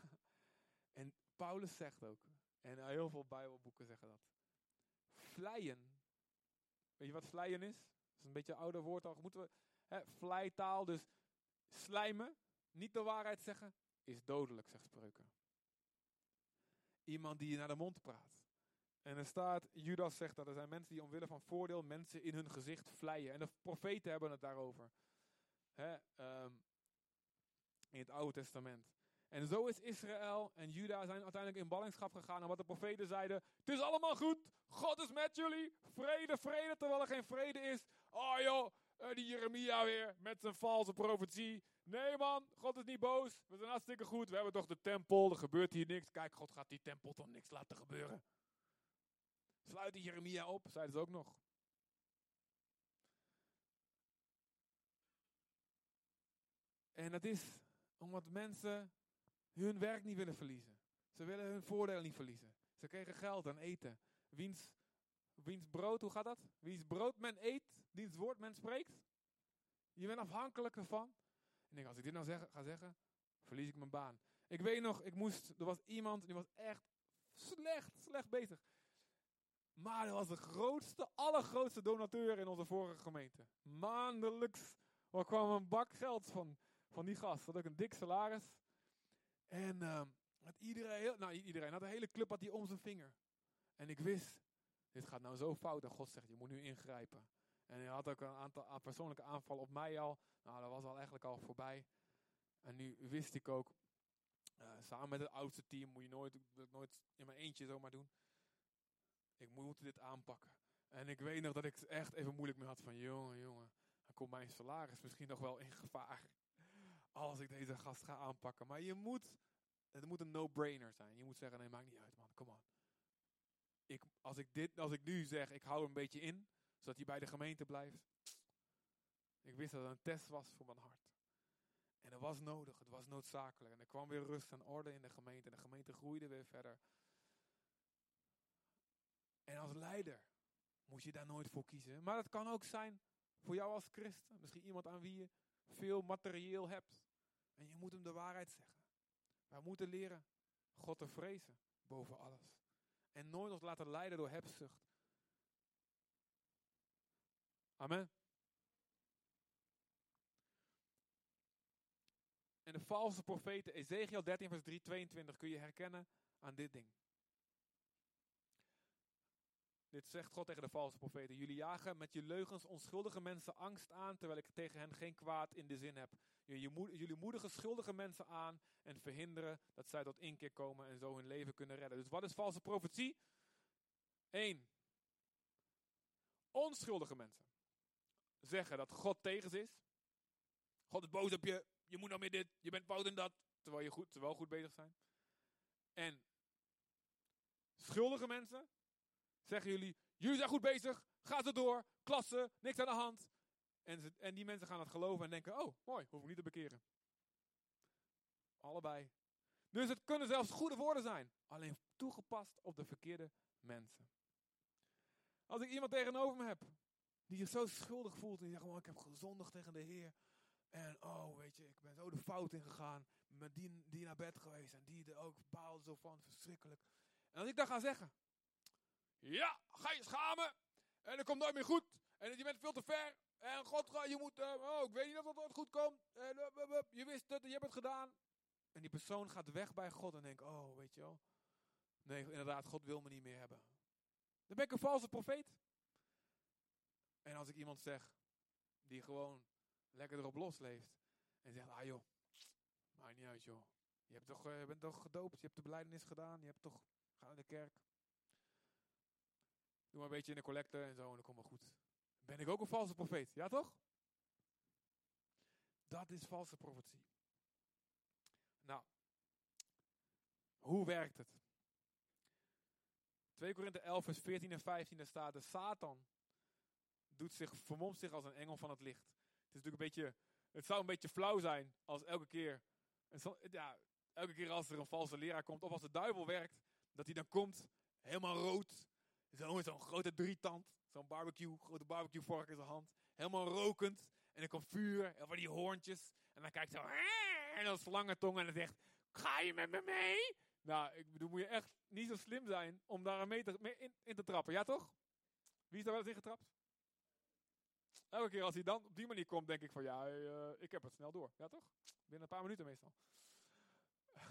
en Paulus zegt ook, en heel veel bijbelboeken zeggen dat. Vleien. Weet je wat vleien is? Dat is een beetje een ouder woord al. Moeten we, dus slijmen, niet de waarheid zeggen, is dodelijk, zegt spreuken. Iemand die je naar de mond praat. En er staat, Judas zegt dat er zijn mensen die omwille van voordeel mensen in hun gezicht vleien. En de profeten hebben het daarover. Hè, ehm, in het Oude Testament. En zo is Israël en Juda zijn uiteindelijk in ballingschap gegaan. En wat de profeten zeiden, het is allemaal goed, God is met jullie, vrede, vrede, terwijl er geen vrede is. Oh joh, uh, die Jeremia weer met zijn valse profetie. Nee man, God is niet boos, we zijn hartstikke goed, we hebben toch de tempel, er gebeurt hier niks. Kijk, God gaat die tempel toch niks laten gebeuren. Sluit die Jeremia op, zeiden ze ook nog. En dat is omdat mensen hun werk niet willen verliezen. Ze willen hun voordeel niet verliezen. Ze kregen geld en eten. Wiens, wiens brood, hoe gaat dat? Wiens brood men eet, diens woord men spreekt. Je bent afhankelijk ervan. En ik, als ik dit nou zeg, ga zeggen, verlies ik mijn baan. Ik weet nog, ik moest, er was iemand die was echt slecht, slecht bezig. Maar dat was de grootste, allergrootste donateur in onze vorige gemeente. Maandelijks er kwam een bak geld van, van die gast. Had ook een dik salaris. En had iedereen, nou iedereen, had een hele club had die om zijn vinger. En ik wist, dit gaat nou zo fout. En God zegt, je moet nu ingrijpen. En hij had ook een aantal persoonlijke aanvallen op mij al. Nou, dat was al eigenlijk al voorbij. En nu wist ik ook, Eh, samen met het oudste team moet je nooit, nooit in mijn eentje zomaar doen. Ik moet dit aanpakken. En ik weet nog dat ik echt even moeilijk mee had van, jongen, jongen, dan komt mijn salaris misschien nog wel in gevaar. Als ik deze gast ga aanpakken. Maar je moet, het moet een no-brainer zijn. Je moet zeggen, nee, maakt niet uit man, kom on. Ik, als, ik dit, als ik nu zeg, ik hou hem een beetje in, zodat hij bij de gemeente blijft. Ik wist dat het een test was voor mijn hart. En dat was nodig, het was noodzakelijk. En er kwam weer rust en orde in de gemeente. En de gemeente groeide weer verder. En als leider moet je daar nooit voor kiezen. Maar dat kan ook zijn voor jou als christen. Misschien iemand aan wie je veel materieel hebt. En je moet hem de waarheid zeggen. Wij moeten leren God te vrezen boven alles. En nooit ons laten leiden door hebzucht. Amen. En de valse profeten, Ezekiel 13 vers 3, 22, kun je herkennen aan dit ding. Dit zegt God tegen de valse profeten. Jullie jagen met je leugens onschuldige mensen angst aan, terwijl ik tegen hen geen kwaad in de zin heb. Jullie moedigen schuldige mensen aan en verhinderen dat zij tot inkeer komen en zo hun leven kunnen redden. Dus wat is valse profetie? Eén. Onschuldige mensen zeggen dat God tegen ze is. God is boos op je, je moet nou meer dit, je bent fout in dat. Terwijl je goed, terwijl goed bezig zijn. En schuldige mensen zeggen jullie, jullie zijn goed bezig, ga zo door, klasse, niks aan de hand. En, en die mensen gaan het geloven en denken, oh mooi, hoef ik niet te bekeren. Allebei. Dus het kunnen zelfs goede woorden zijn, alleen toegepast op de verkeerde mensen. Als ik iemand tegenover me heb die zich zo schuldig voelt en die zegt, oh, ik heb gezondigd tegen de Heer. En oh, weet je, ik ben zo de fout ingegaan. Met die, die naar bed geweest en die er ook baalde zo van, verschrikkelijk. En als ik dan ga zeggen, ja, ga je schamen. En het komt nooit meer goed. En je bent veel te ver. En God, je moet, uh, oh, ik weet niet of het ooit goed komt. En, uh, je wist het, je hebt het gedaan. En die persoon gaat weg bij God en denkt, oh, weet je wel. Nee, inderdaad, God wil me niet meer hebben. Dan ben ik een valse profeet. En als ik iemand zeg, die gewoon lekker erop losleeft. En zegt, ah joh, maakt niet uit joh. Je, hebt toch, je bent toch gedoopt, je hebt de beleidenis gedaan, je hebt toch, ga naar de kerk. Doe maar een beetje in de collecte en zo en dan komt het goed. Ben ik ook een valse profeet? Ja toch? Dat is valse profetie. Nou, hoe werkt het? 2 Korinthe 11 vers 14 en 15 daar staat de Satan doet zich, vermomt zich als een engel van het licht. Het is natuurlijk een beetje, het zou een beetje flauw zijn als elke keer, ja, elke keer als er een valse leraar komt of als de duivel werkt, dat hij dan komt helemaal rood, zo zo'n grote drietand, zo'n barbecue, grote barbecue vork in zijn hand, helemaal rokend en dan komt vuur en van die hoorntjes en dan kijkt zo en dan slangentong en dan zegt, ga je met me mee? Nou, ik bedoel, moet je echt niet zo slim zijn om daar mee, te, mee in, in, te trappen, ja toch? Wie is daar wel eens in getrapt? Elke keer als hij dan op die manier komt, denk ik van ja, uh, ik heb het snel door. Ja toch? Binnen een paar minuten meestal.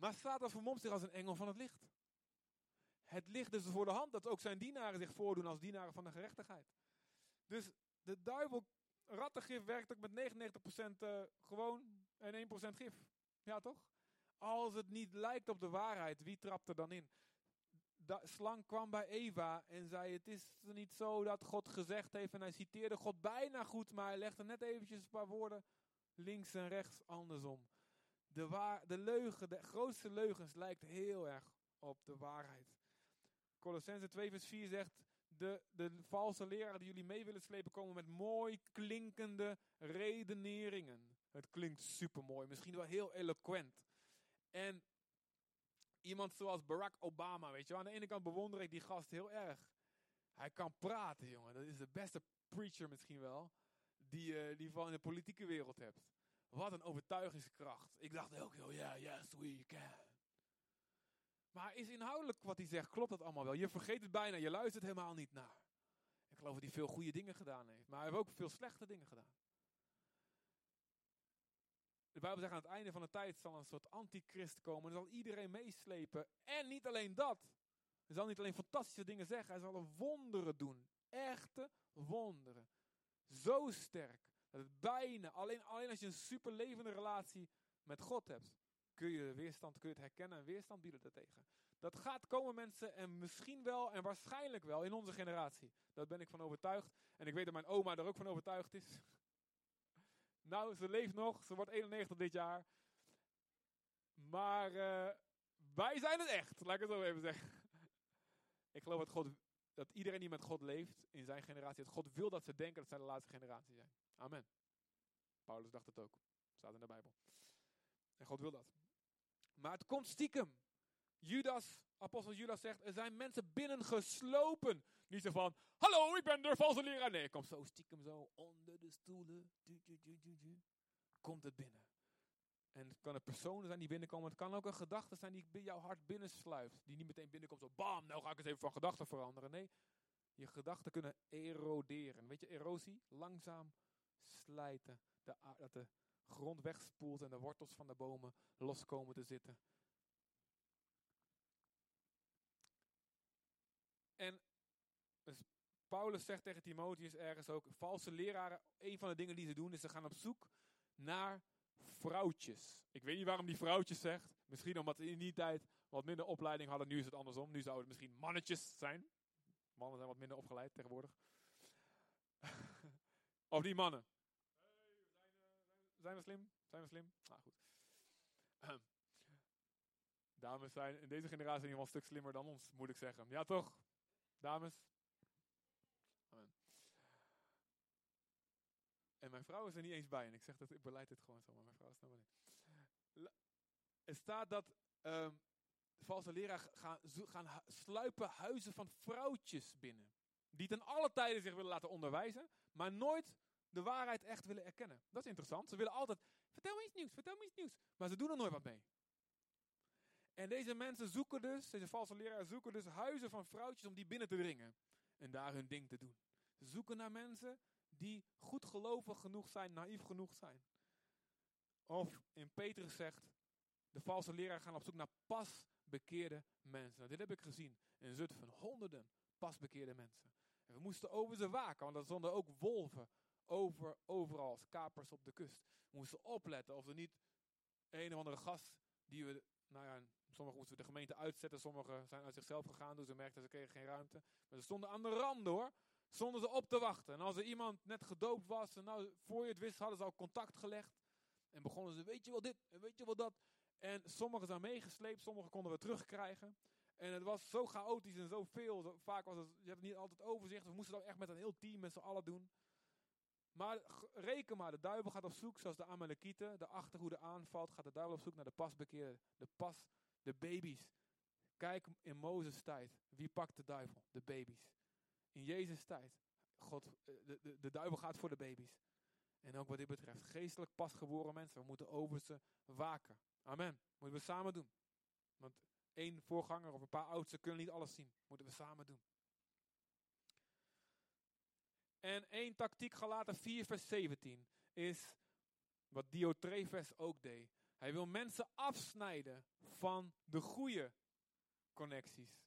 Maar Satan vermomt zich als een engel van het licht. Het ligt dus voor de hand dat ook zijn dienaren zich voordoen als dienaren van de gerechtigheid. Dus de duivel, rattengif werkt ook met 99% uh, eh, gewoon en 1% gif. Ja toch? Als het niet lijkt op de waarheid, wie trapt er dan in? Slang kwam bij Eva en zei: Het is niet zo dat God gezegd heeft. En hij citeerde God bijna goed, maar hij legde net eventjes een paar woorden links en rechts andersom. De, waar, de leugen, de grootste leugens lijkt heel erg op de waarheid. Colossense 2 vers 4 zegt, de, de valse leraren die jullie mee willen slepen komen met mooi klinkende redeneringen. Het klinkt super mooi, misschien wel heel eloquent. En iemand zoals Barack Obama, weet je wel. Aan de ene kant bewonder ik die gast heel erg. Hij kan praten, jongen. Dat is de beste preacher misschien wel. Die, uh, die je van de politieke wereld hebt. Wat een overtuigingskracht. Ik dacht ook, oh ja, yeah, yes, we can. Maar is inhoudelijk wat hij zegt, klopt dat allemaal wel? Je vergeet het bijna, je luistert helemaal niet naar. Ik geloof dat hij veel goede dingen gedaan heeft. Maar hij heeft ook veel slechte dingen gedaan. De Bijbel zegt aan het einde van de tijd zal een soort antichrist komen. En zal iedereen meeslepen. En niet alleen dat. Hij zal niet alleen fantastische dingen zeggen. Hij zal wonderen doen. Echte wonderen. Zo sterk. Dat het bijna, alleen, alleen als je een superlevende relatie met God hebt. kun je weerstand, kun je het herkennen en weerstand bieden daartegen. Dat gaat komen mensen en misschien wel en waarschijnlijk wel in onze generatie. Daar ben ik van overtuigd. En ik weet dat mijn oma er ook van overtuigd is. Nou, ze leeft nog, ze wordt 91 dit jaar. Maar uh, wij zijn het echt, laat ik het zo even zeggen. ik geloof dat, God, dat iedereen die met God leeft in zijn generatie, dat God wil dat ze denken dat zij de laatste generatie zijn. Amen. Paulus dacht het ook. Staat in de Bijbel. En God wil dat. Maar het komt stiekem. Judas, apostel Judas zegt, er zijn mensen binnengeslopen. Niet zo van, hallo, ik ben de valse leraar. Nee, komt zo stiekem zo onder de stoelen. Komt het binnen. En het kan personen zijn die binnenkomen. Het kan ook een gedachte zijn die bij jouw hart binnensluift. Die niet meteen binnenkomt zo bam, nou ga ik eens even van gedachten veranderen. Nee, je gedachten kunnen eroderen. Weet je, erosie? Langzaam slijten. De, dat de grond wegspoelt en de wortels van de bomen loskomen te zitten. En dus Paulus zegt tegen Timotheus ergens ook, valse leraren, een van de dingen die ze doen is ze gaan op zoek naar vrouwtjes. Ik weet niet waarom die vrouwtjes zegt. Misschien omdat ze in die tijd wat minder opleiding hadden. Nu is het andersom. Nu zouden het misschien mannetjes zijn. Mannen zijn wat minder opgeleid tegenwoordig. of die mannen. Zijn we slim? Zijn we slim? Nou goed. Dames zijn in deze generatie in ieder geval een stuk slimmer dan ons, moet ik zeggen. Ja toch? Dames? En mijn vrouw is er niet eens bij. En ik zeg dat, ik beleid dit gewoon zo, maar mijn vrouw is er nou niet. Er staat dat uh, valse leraar gaan, gaan sluipen huizen van vrouwtjes binnen. Die ten alle tijden zich willen laten onderwijzen, maar nooit de waarheid echt willen erkennen. Dat is interessant. Ze willen altijd, vertel me iets nieuws, vertel me iets nieuws. Maar ze doen er nooit wat mee. En deze mensen zoeken dus, deze valse leraren zoeken dus huizen van vrouwtjes om die binnen te dringen. En daar hun ding te doen. Ze zoeken naar mensen die goed gelovig genoeg zijn, naïef genoeg zijn. Of in Petrus zegt, de valse leraar gaan op zoek naar pasbekeerde mensen. Nou, dit heb ik gezien in Zutphen. Honderden pasbekeerde mensen. En we moesten over ze waken, want er stonden ook wolven over, overal als kapers op de kust. We moesten opletten of er niet een of andere gast die we, nou ja, sommigen moesten we de gemeente uitzetten, sommigen zijn uit zichzelf gegaan, dus ze merkten ze kregen geen ruimte. Maar ze stonden aan de rand hoor, stonden ze op te wachten. En als er iemand net gedoopt was, en nou, voor je het wist, hadden ze al contact gelegd. En begonnen ze, weet je wel dit, en weet je wel dat. En sommigen zijn meegesleept, sommigen konden we terugkrijgen. En het was zo chaotisch en zo veel. Vaak was het, je hebt niet altijd overzicht. We moesten dat echt met een heel team, met z'n allen doen. Maar reken maar, de duivel gaat op zoek, zoals de Amalekieten, de achterhoede aanvalt, gaat de duivel op zoek naar de pasbekeerden, de pas, de baby's. Kijk in Mozes tijd, wie pakt de duivel? De baby's. In Jezus tijd, God, eh, de, de, de duivel gaat voor de baby's. En ook wat dit betreft, geestelijk pasgeboren mensen, we moeten over ze waken. Amen. Moeten we samen doen. Want één voorganger of een paar oudsten kunnen niet alles zien. Moeten we samen doen. En één tactiek, Galaten 4 vers 17, is wat Diotrephes ook deed. Hij wil mensen afsnijden van de goede connecties.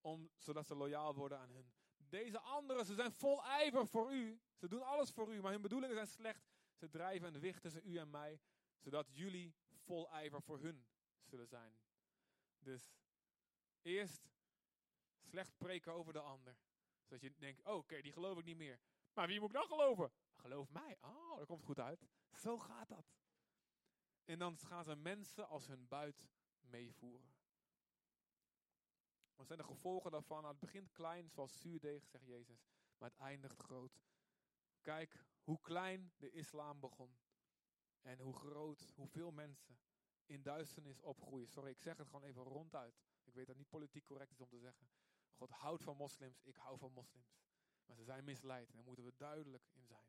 Om, zodat ze loyaal worden aan hun. Deze anderen, ze zijn vol ijver voor u. Ze doen alles voor u, maar hun bedoelingen zijn slecht. Ze drijven een wicht tussen u en mij, zodat jullie vol ijver voor hun zullen zijn. Dus eerst slecht preken over de ander. Zodat je denkt, oh, oké, die geloof ik niet meer. Maar wie moet ik dan geloven? Geloof mij. Oh, dat komt goed uit. Zo gaat dat. En dan gaan ze mensen als hun buit meevoeren. Wat zijn de gevolgen daarvan? Nou, het begint klein, zoals zuurdeeg, zegt Jezus. Maar het eindigt groot. Kijk hoe klein de islam begon. En hoe groot, hoeveel mensen in duisternis opgroeien. Sorry, ik zeg het gewoon even ronduit. Ik weet dat niet politiek correct is om te zeggen. God houdt van moslims, ik hou van moslims. Maar ze zijn misleid en daar moeten we duidelijk in zijn.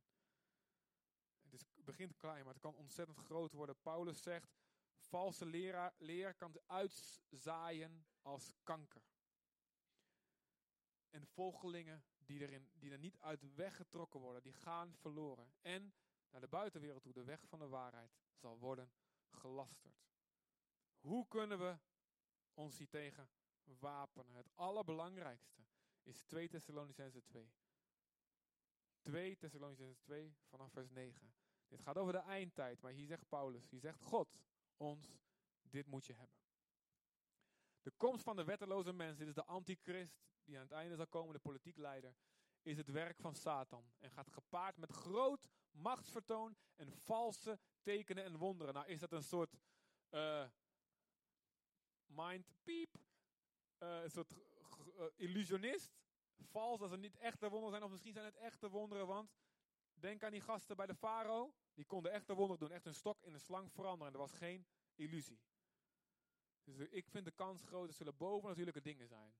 Het begint klein, maar het kan ontzettend groot worden. Paulus zegt, valse leraar, leer kan uitzaaien als kanker. En volgelingen die, erin, die er niet uit weggetrokken worden, die gaan verloren. En naar de buitenwereld toe, de weg van de waarheid, zal worden gelasterd. Hoe kunnen we ons hier tegen wapenen? Het allerbelangrijkste is 2 Thessalonicense 2. 2 Thessalonicense 2 vanaf vers 9. Dit gaat over de eindtijd, maar hier zegt Paulus, hier zegt God ons Dit moet je hebben. De komst van de wetteloze mens, dit is de antichrist die aan het einde zal komen, de politiek leider, is het werk van Satan. En gaat gepaard met groot machtsvertoon en valse tekenen en wonderen. Nou is dat een soort uh, mind uh, een soort uh, illusionist. Vals als er niet echte wonderen zijn, of misschien zijn het echte wonderen, want denk aan die gasten bij de farao. Die konden echte wonderen doen, echt een stok in een slang veranderen. En er was geen illusie. Dus ik vind de kans groot, er zullen bovennatuurlijke dingen zijn.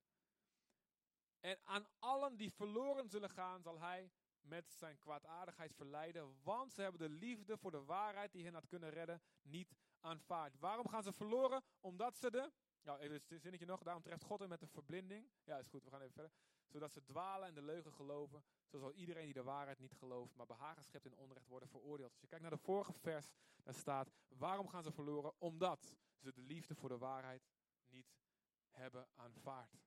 En aan allen die verloren zullen gaan, zal hij met zijn kwaadaardigheid verleiden. Want ze hebben de liefde voor de waarheid die hen had kunnen redden niet aanvaard. Waarom gaan ze verloren? Omdat ze de. Nou, even een zinnetje nog. Daarom treft God hen met een verblinding. Ja, is goed, we gaan even verder. Zodat ze dwalen en de leugen geloven. Zo zal iedereen die de waarheid niet gelooft, maar behagen schept in onrecht worden veroordeeld. Als je kijkt naar de vorige vers, daar staat: Waarom gaan ze verloren? Omdat ze de liefde voor de waarheid niet hebben aanvaard.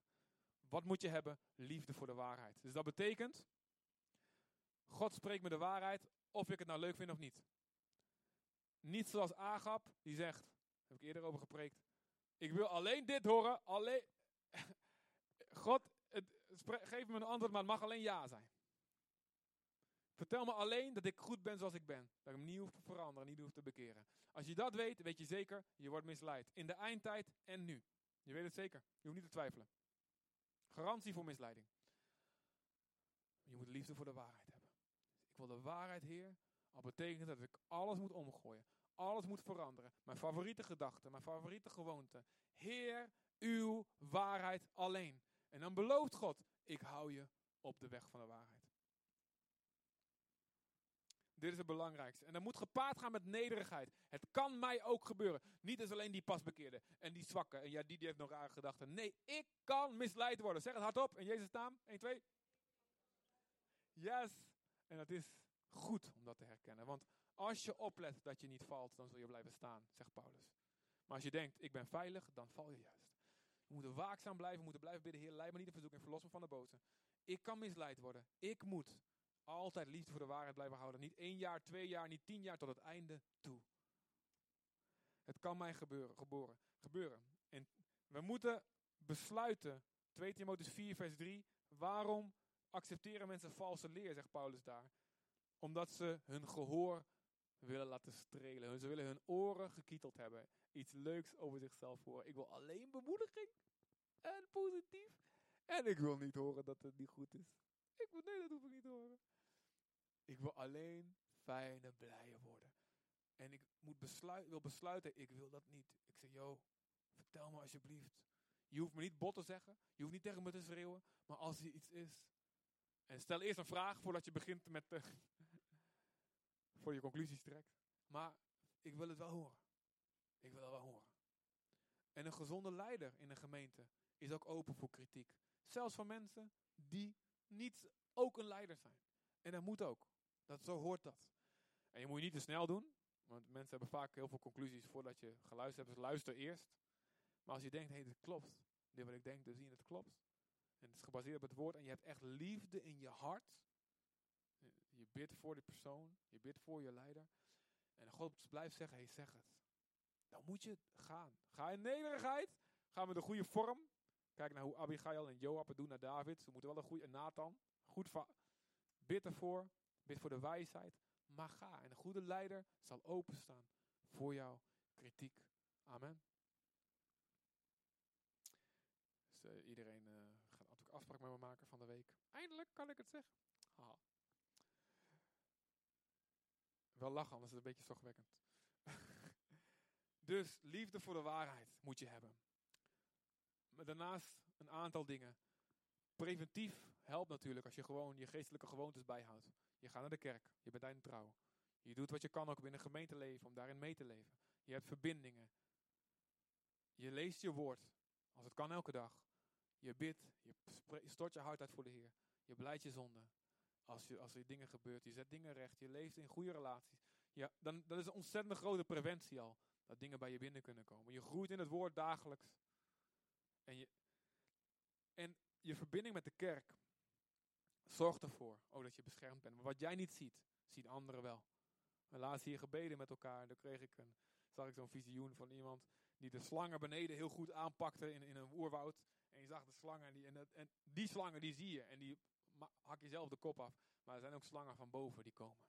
Wat moet je hebben? Liefde voor de waarheid. Dus dat betekent, God spreekt me de waarheid, of ik het nou leuk vind of niet. Niet zoals Agap, die zegt, heb ik eerder over gepreekt, ik wil alleen dit horen, alleen... God, het, geef me een antwoord, maar het mag alleen ja zijn. Vertel me alleen dat ik goed ben zoals ik ben. Dat ik niet hoef te veranderen, niet hoef te bekeren. Als je dat weet, weet je zeker, je wordt misleid. In de eindtijd en nu. Je weet het zeker. Je hoeft niet te twijfelen. Garantie voor misleiding. Je moet liefde voor de waarheid hebben. Ik wil de waarheid, Heer. Al betekent dat ik alles moet omgooien. Alles moet veranderen. Mijn favoriete gedachten, mijn favoriete gewoonten. Heer, uw waarheid alleen. En dan belooft God, ik hou je op de weg van de waarheid. Dit is het belangrijkste. En dat moet gepaard gaan met nederigheid. Het kan mij ook gebeuren. Niet als alleen die pasbekeerde en die zwakke. En ja, die, die heeft nog rare gedachten. Nee, ik kan misleid worden. Zeg het hardop. In Jezus' naam. 1, 2. Yes. En dat is goed om dat te herkennen. Want als je oplet dat je niet valt, dan zul je blijven staan, zegt Paulus. Maar als je denkt, ik ben veilig, dan val je juist. We moeten waakzaam blijven, we moeten blijven bidden. Heer, leid me niet in verzoeking, verlos me van de boze. Ik kan misleid worden. Ik moet altijd liefde voor de waarheid blijven houden. Niet één jaar, twee jaar, niet tien jaar tot het einde toe. Het kan mij gebeuren, geboren, gebeuren. En we moeten besluiten, 2 Timotheus 4 vers 3, waarom accepteren mensen valse leer, zegt Paulus daar. Omdat ze hun gehoor willen laten strelen. Ze willen hun oren gekieteld hebben. Iets leuks over zichzelf horen. Ik wil alleen bemoediging en positief. En ik wil niet horen dat het niet goed is. Ik wil, nee, dat hoef ik niet te horen. Ik wil alleen fijn en blij worden. En ik moet besluit, wil besluiten, ik wil dat niet. Ik zeg, yo, vertel me alsjeblieft. Je hoeft me niet bot te zeggen. Je hoeft niet tegen me te schreeuwen. Maar als er iets is. En stel eerst een vraag voordat je begint met. de voor je conclusies trekt. Maar ik wil het wel horen. Ik wil het wel horen. En een gezonde leider in een gemeente is ook open voor kritiek. Zelfs van mensen die niet ook een leider zijn. En dat moet ook. Dat, zo hoort dat. En je moet je niet te snel doen. Want mensen hebben vaak heel veel conclusies voordat je geluisterd hebt. Dus luister eerst. Maar als je denkt, hé, hey, dit klopt. Dit wat ik denk te zien, het klopt. En het is gebaseerd op het woord. En je hebt echt liefde in je hart. Je bidt voor die persoon. Je bidt voor je leider. En God blijft zeggen, hé, hey, zeg het. Dan moet je gaan. Ga in nederigheid. Ga met een goede vorm. Kijk naar hoe Abigail en Joab het doen naar David. Ze moeten wel een goede, Nathan. Goed Bid ervoor, bid voor de wijsheid, maar ga. En een goede leider zal openstaan voor jouw kritiek. Amen. Dus, uh, iedereen uh, gaat natuurlijk afspraak met me maken van de week. Eindelijk kan ik het zeggen. Haha. Wel lachen, anders is het een beetje zorgwekkend. dus liefde voor de waarheid moet je hebben. Maar daarnaast een aantal dingen. Preventief helpt natuurlijk als je gewoon je geestelijke gewoontes bijhoudt. Je gaat naar de kerk, je bent daarin trouw. Je doet wat je kan ook binnen een gemeenteleven om daarin mee te leven. Je hebt verbindingen. Je leest je woord, als het kan elke dag. Je bidt, je stort je hart uit voor de Heer. Je blijft je zonde. Als, je, als er dingen gebeurt, je zet dingen recht, je leeft in goede relaties. Ja, dan, dat is een ontzettend grote preventie al. Dat dingen bij je binnen kunnen komen. Je groeit in het woord dagelijks. En je, en je verbinding met de kerk zorgt ervoor ook dat je beschermd bent. Maar wat jij niet ziet, zien anderen wel. We laatst hier gebeden met elkaar. Daar kreeg ik een, zag ik zo'n visioen van iemand die de slangen beneden heel goed aanpakte in, in een oerwoud. En je zag de slangen en die, en, dat- en die slangen die zie je en die hak je zelf de kop af. Maar er zijn ook slangen van boven die komen.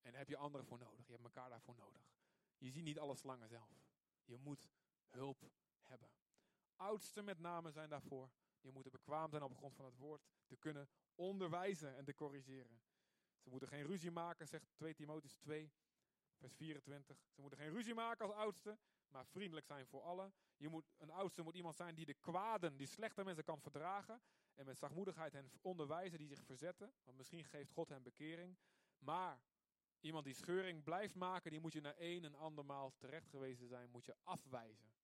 En daar heb je anderen voor nodig. Je hebt elkaar daarvoor nodig. Je ziet niet alle slangen zelf. Je moet hulp hebben. Oudsten met name zijn daarvoor. Je moeten bekwaam zijn op grond van het woord. Te kunnen onderwijzen en te corrigeren. Ze moeten geen ruzie maken, zegt 2 Timotheus 2, vers 24. Ze moeten geen ruzie maken als oudste, maar vriendelijk zijn voor allen. Je moet, een oudste moet iemand zijn die de kwaden, die slechte mensen kan verdragen. En met zachtmoedigheid hen onderwijzen die zich verzetten. Want misschien geeft God hen bekering. Maar iemand die scheuring blijft maken, die moet je na één en andermaal terecht gewezen zijn, moet je afwijzen.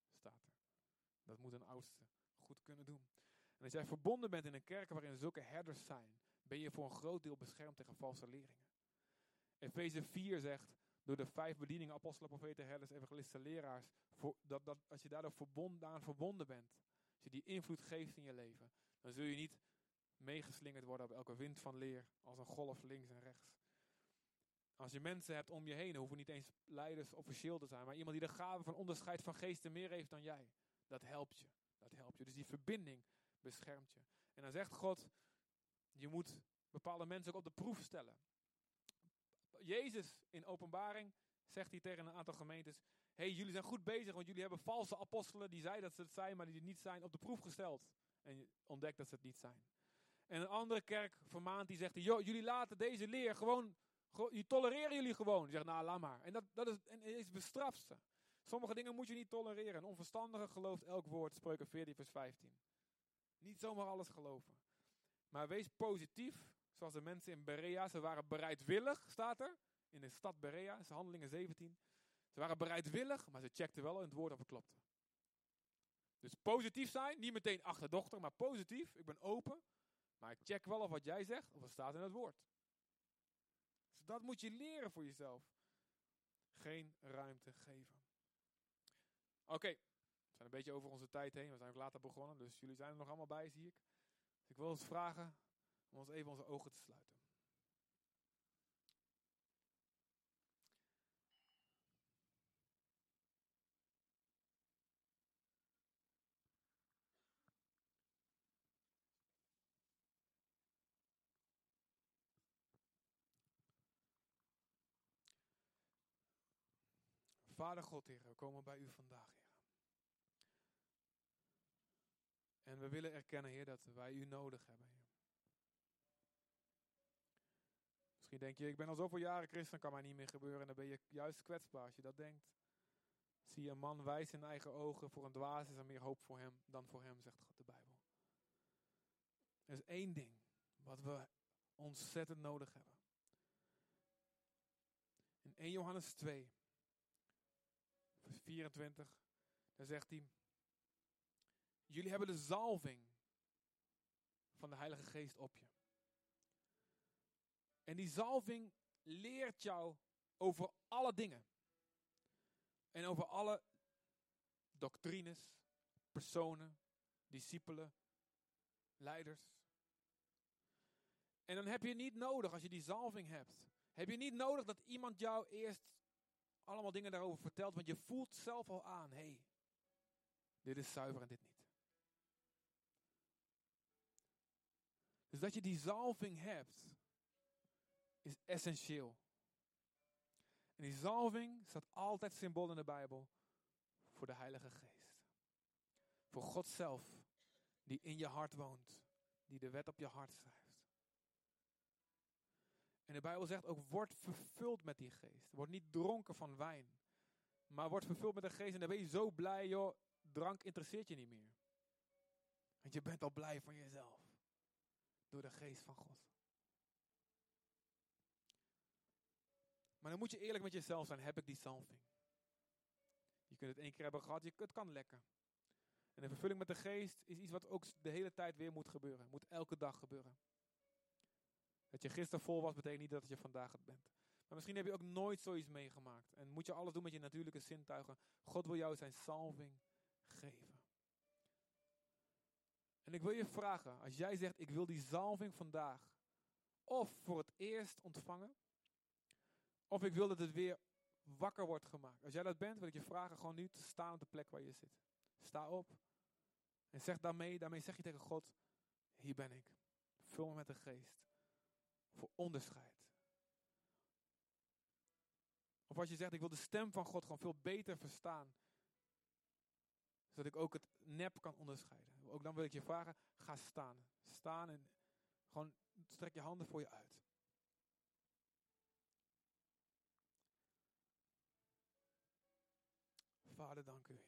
Dat moet een oudste goed kunnen doen. En als jij verbonden bent in een kerk waarin zulke herders zijn, ben je voor een groot deel beschermd tegen valse leringen. Efeze 4 zegt, door de vijf bedieningen, apostelen, profeten, herders, evangelisten, leraars, voor, dat, dat, als je daardoor verbonden, aan verbonden bent, als je die invloed geeft in je leven, dan zul je niet meegeslingerd worden op elke wind van leer, als een golf links en rechts. Als je mensen hebt om je heen, hoeven niet eens leiders officieel te zijn, maar iemand die de gave van onderscheid van geesten meer heeft dan jij, dat helpt je. Dat helpt je. Dus die verbinding beschermt je. En dan zegt God, je moet bepaalde mensen ook op de proef stellen. Jezus in openbaring zegt hij tegen een aantal gemeentes, hey, jullie zijn goed bezig, want jullie hebben valse apostelen die zeiden dat ze het zijn, maar die het niet zijn, op de proef gesteld. En je ontdekt dat ze het niet zijn. En een andere kerk vermaant, die zegt, joh, jullie laten deze leer gewoon, die tolereren jullie gewoon. Die zegt, nou, laat maar. En, dat, dat is, en Jezus bestraft ze. Sommige dingen moet je niet tolereren. Een onverstandige gelooft elk woord, spreuken 14 vers 15. Niet zomaar alles geloven. Maar wees positief, zoals de mensen in Berea. Ze waren bereidwillig, staat er, in de stad Berea, is handelingen 17. Ze waren bereidwillig, maar ze checkten wel in het woord of het klopte. Dus positief zijn, niet meteen achterdochter, maar positief. Ik ben open, maar ik check wel of wat jij zegt, of het staat in het woord. Dus dat moet je leren voor jezelf. Geen ruimte geven. Oké, we zijn een beetje over onze tijd heen. We zijn ook later begonnen, dus jullie zijn er nog allemaal bij, zie ik. Dus ik wil ons vragen om ons even onze ogen te sluiten. Vader God, Heer, we komen bij u vandaag, Heer. En we willen erkennen, Heer, dat wij u nodig hebben, Heer. Misschien denk je, ik ben al zoveel jaren christen, kan mij niet meer gebeuren. En dan ben je juist kwetsbaar als je dat denkt. Zie je een man wijs in eigen ogen, voor een dwaas is er meer hoop voor hem dan voor hem, zegt God de Bijbel. Er is één ding wat we ontzettend nodig hebben. In 1 Johannes 2, vers 24, daar zegt hij, jullie hebben de zalving van de Heilige Geest op je. En die zalving leert jou over alle dingen. En over alle doctrines, personen, discipelen, leiders. En dan heb je niet nodig, als je die zalving hebt, heb je niet nodig dat iemand jou eerst allemaal dingen daarover vertelt, want je voelt zelf al aan, hé, hey, dit is zuiver en dit niet. Dus dat je die zalving hebt, is essentieel. En die zalving staat altijd symbool in de Bijbel voor de Heilige Geest. Voor God zelf, die in je hart woont, die de wet op je hart schrijft. En de Bijbel zegt ook, word vervuld met die geest. Word niet dronken van wijn. Maar word vervuld met de geest en dan ben je zo blij, joh, drank interesseert je niet meer. Want je bent al blij van jezelf. Door de geest van God. Maar dan moet je eerlijk met jezelf zijn, heb ik die salving? Je kunt het één keer hebben gehad, je, het kan lekken. En de vervulling met de geest is iets wat ook de hele tijd weer moet gebeuren. Moet elke dag gebeuren. Dat je gisteren vol was, betekent niet dat je vandaag het bent. Maar misschien heb je ook nooit zoiets meegemaakt. En moet je alles doen met je natuurlijke zintuigen. God wil jou zijn salving geven. En ik wil je vragen, als jij zegt, ik wil die zalving vandaag. Of voor het eerst ontvangen. Of ik wil dat het weer wakker wordt gemaakt. Als jij dat bent, wil ik je vragen gewoon nu te staan op de plek waar je zit. Sta op. En zeg daarmee, daarmee zeg je tegen God, hier ben ik. Vul me met de geest. Voor onderscheid. Of als je zegt, ik wil de stem van God gewoon veel beter verstaan. Zodat ik ook het nep kan onderscheiden. Ook dan wil ik je vragen, ga staan. Staan en gewoon strek je handen voor je uit. Vader, dank u,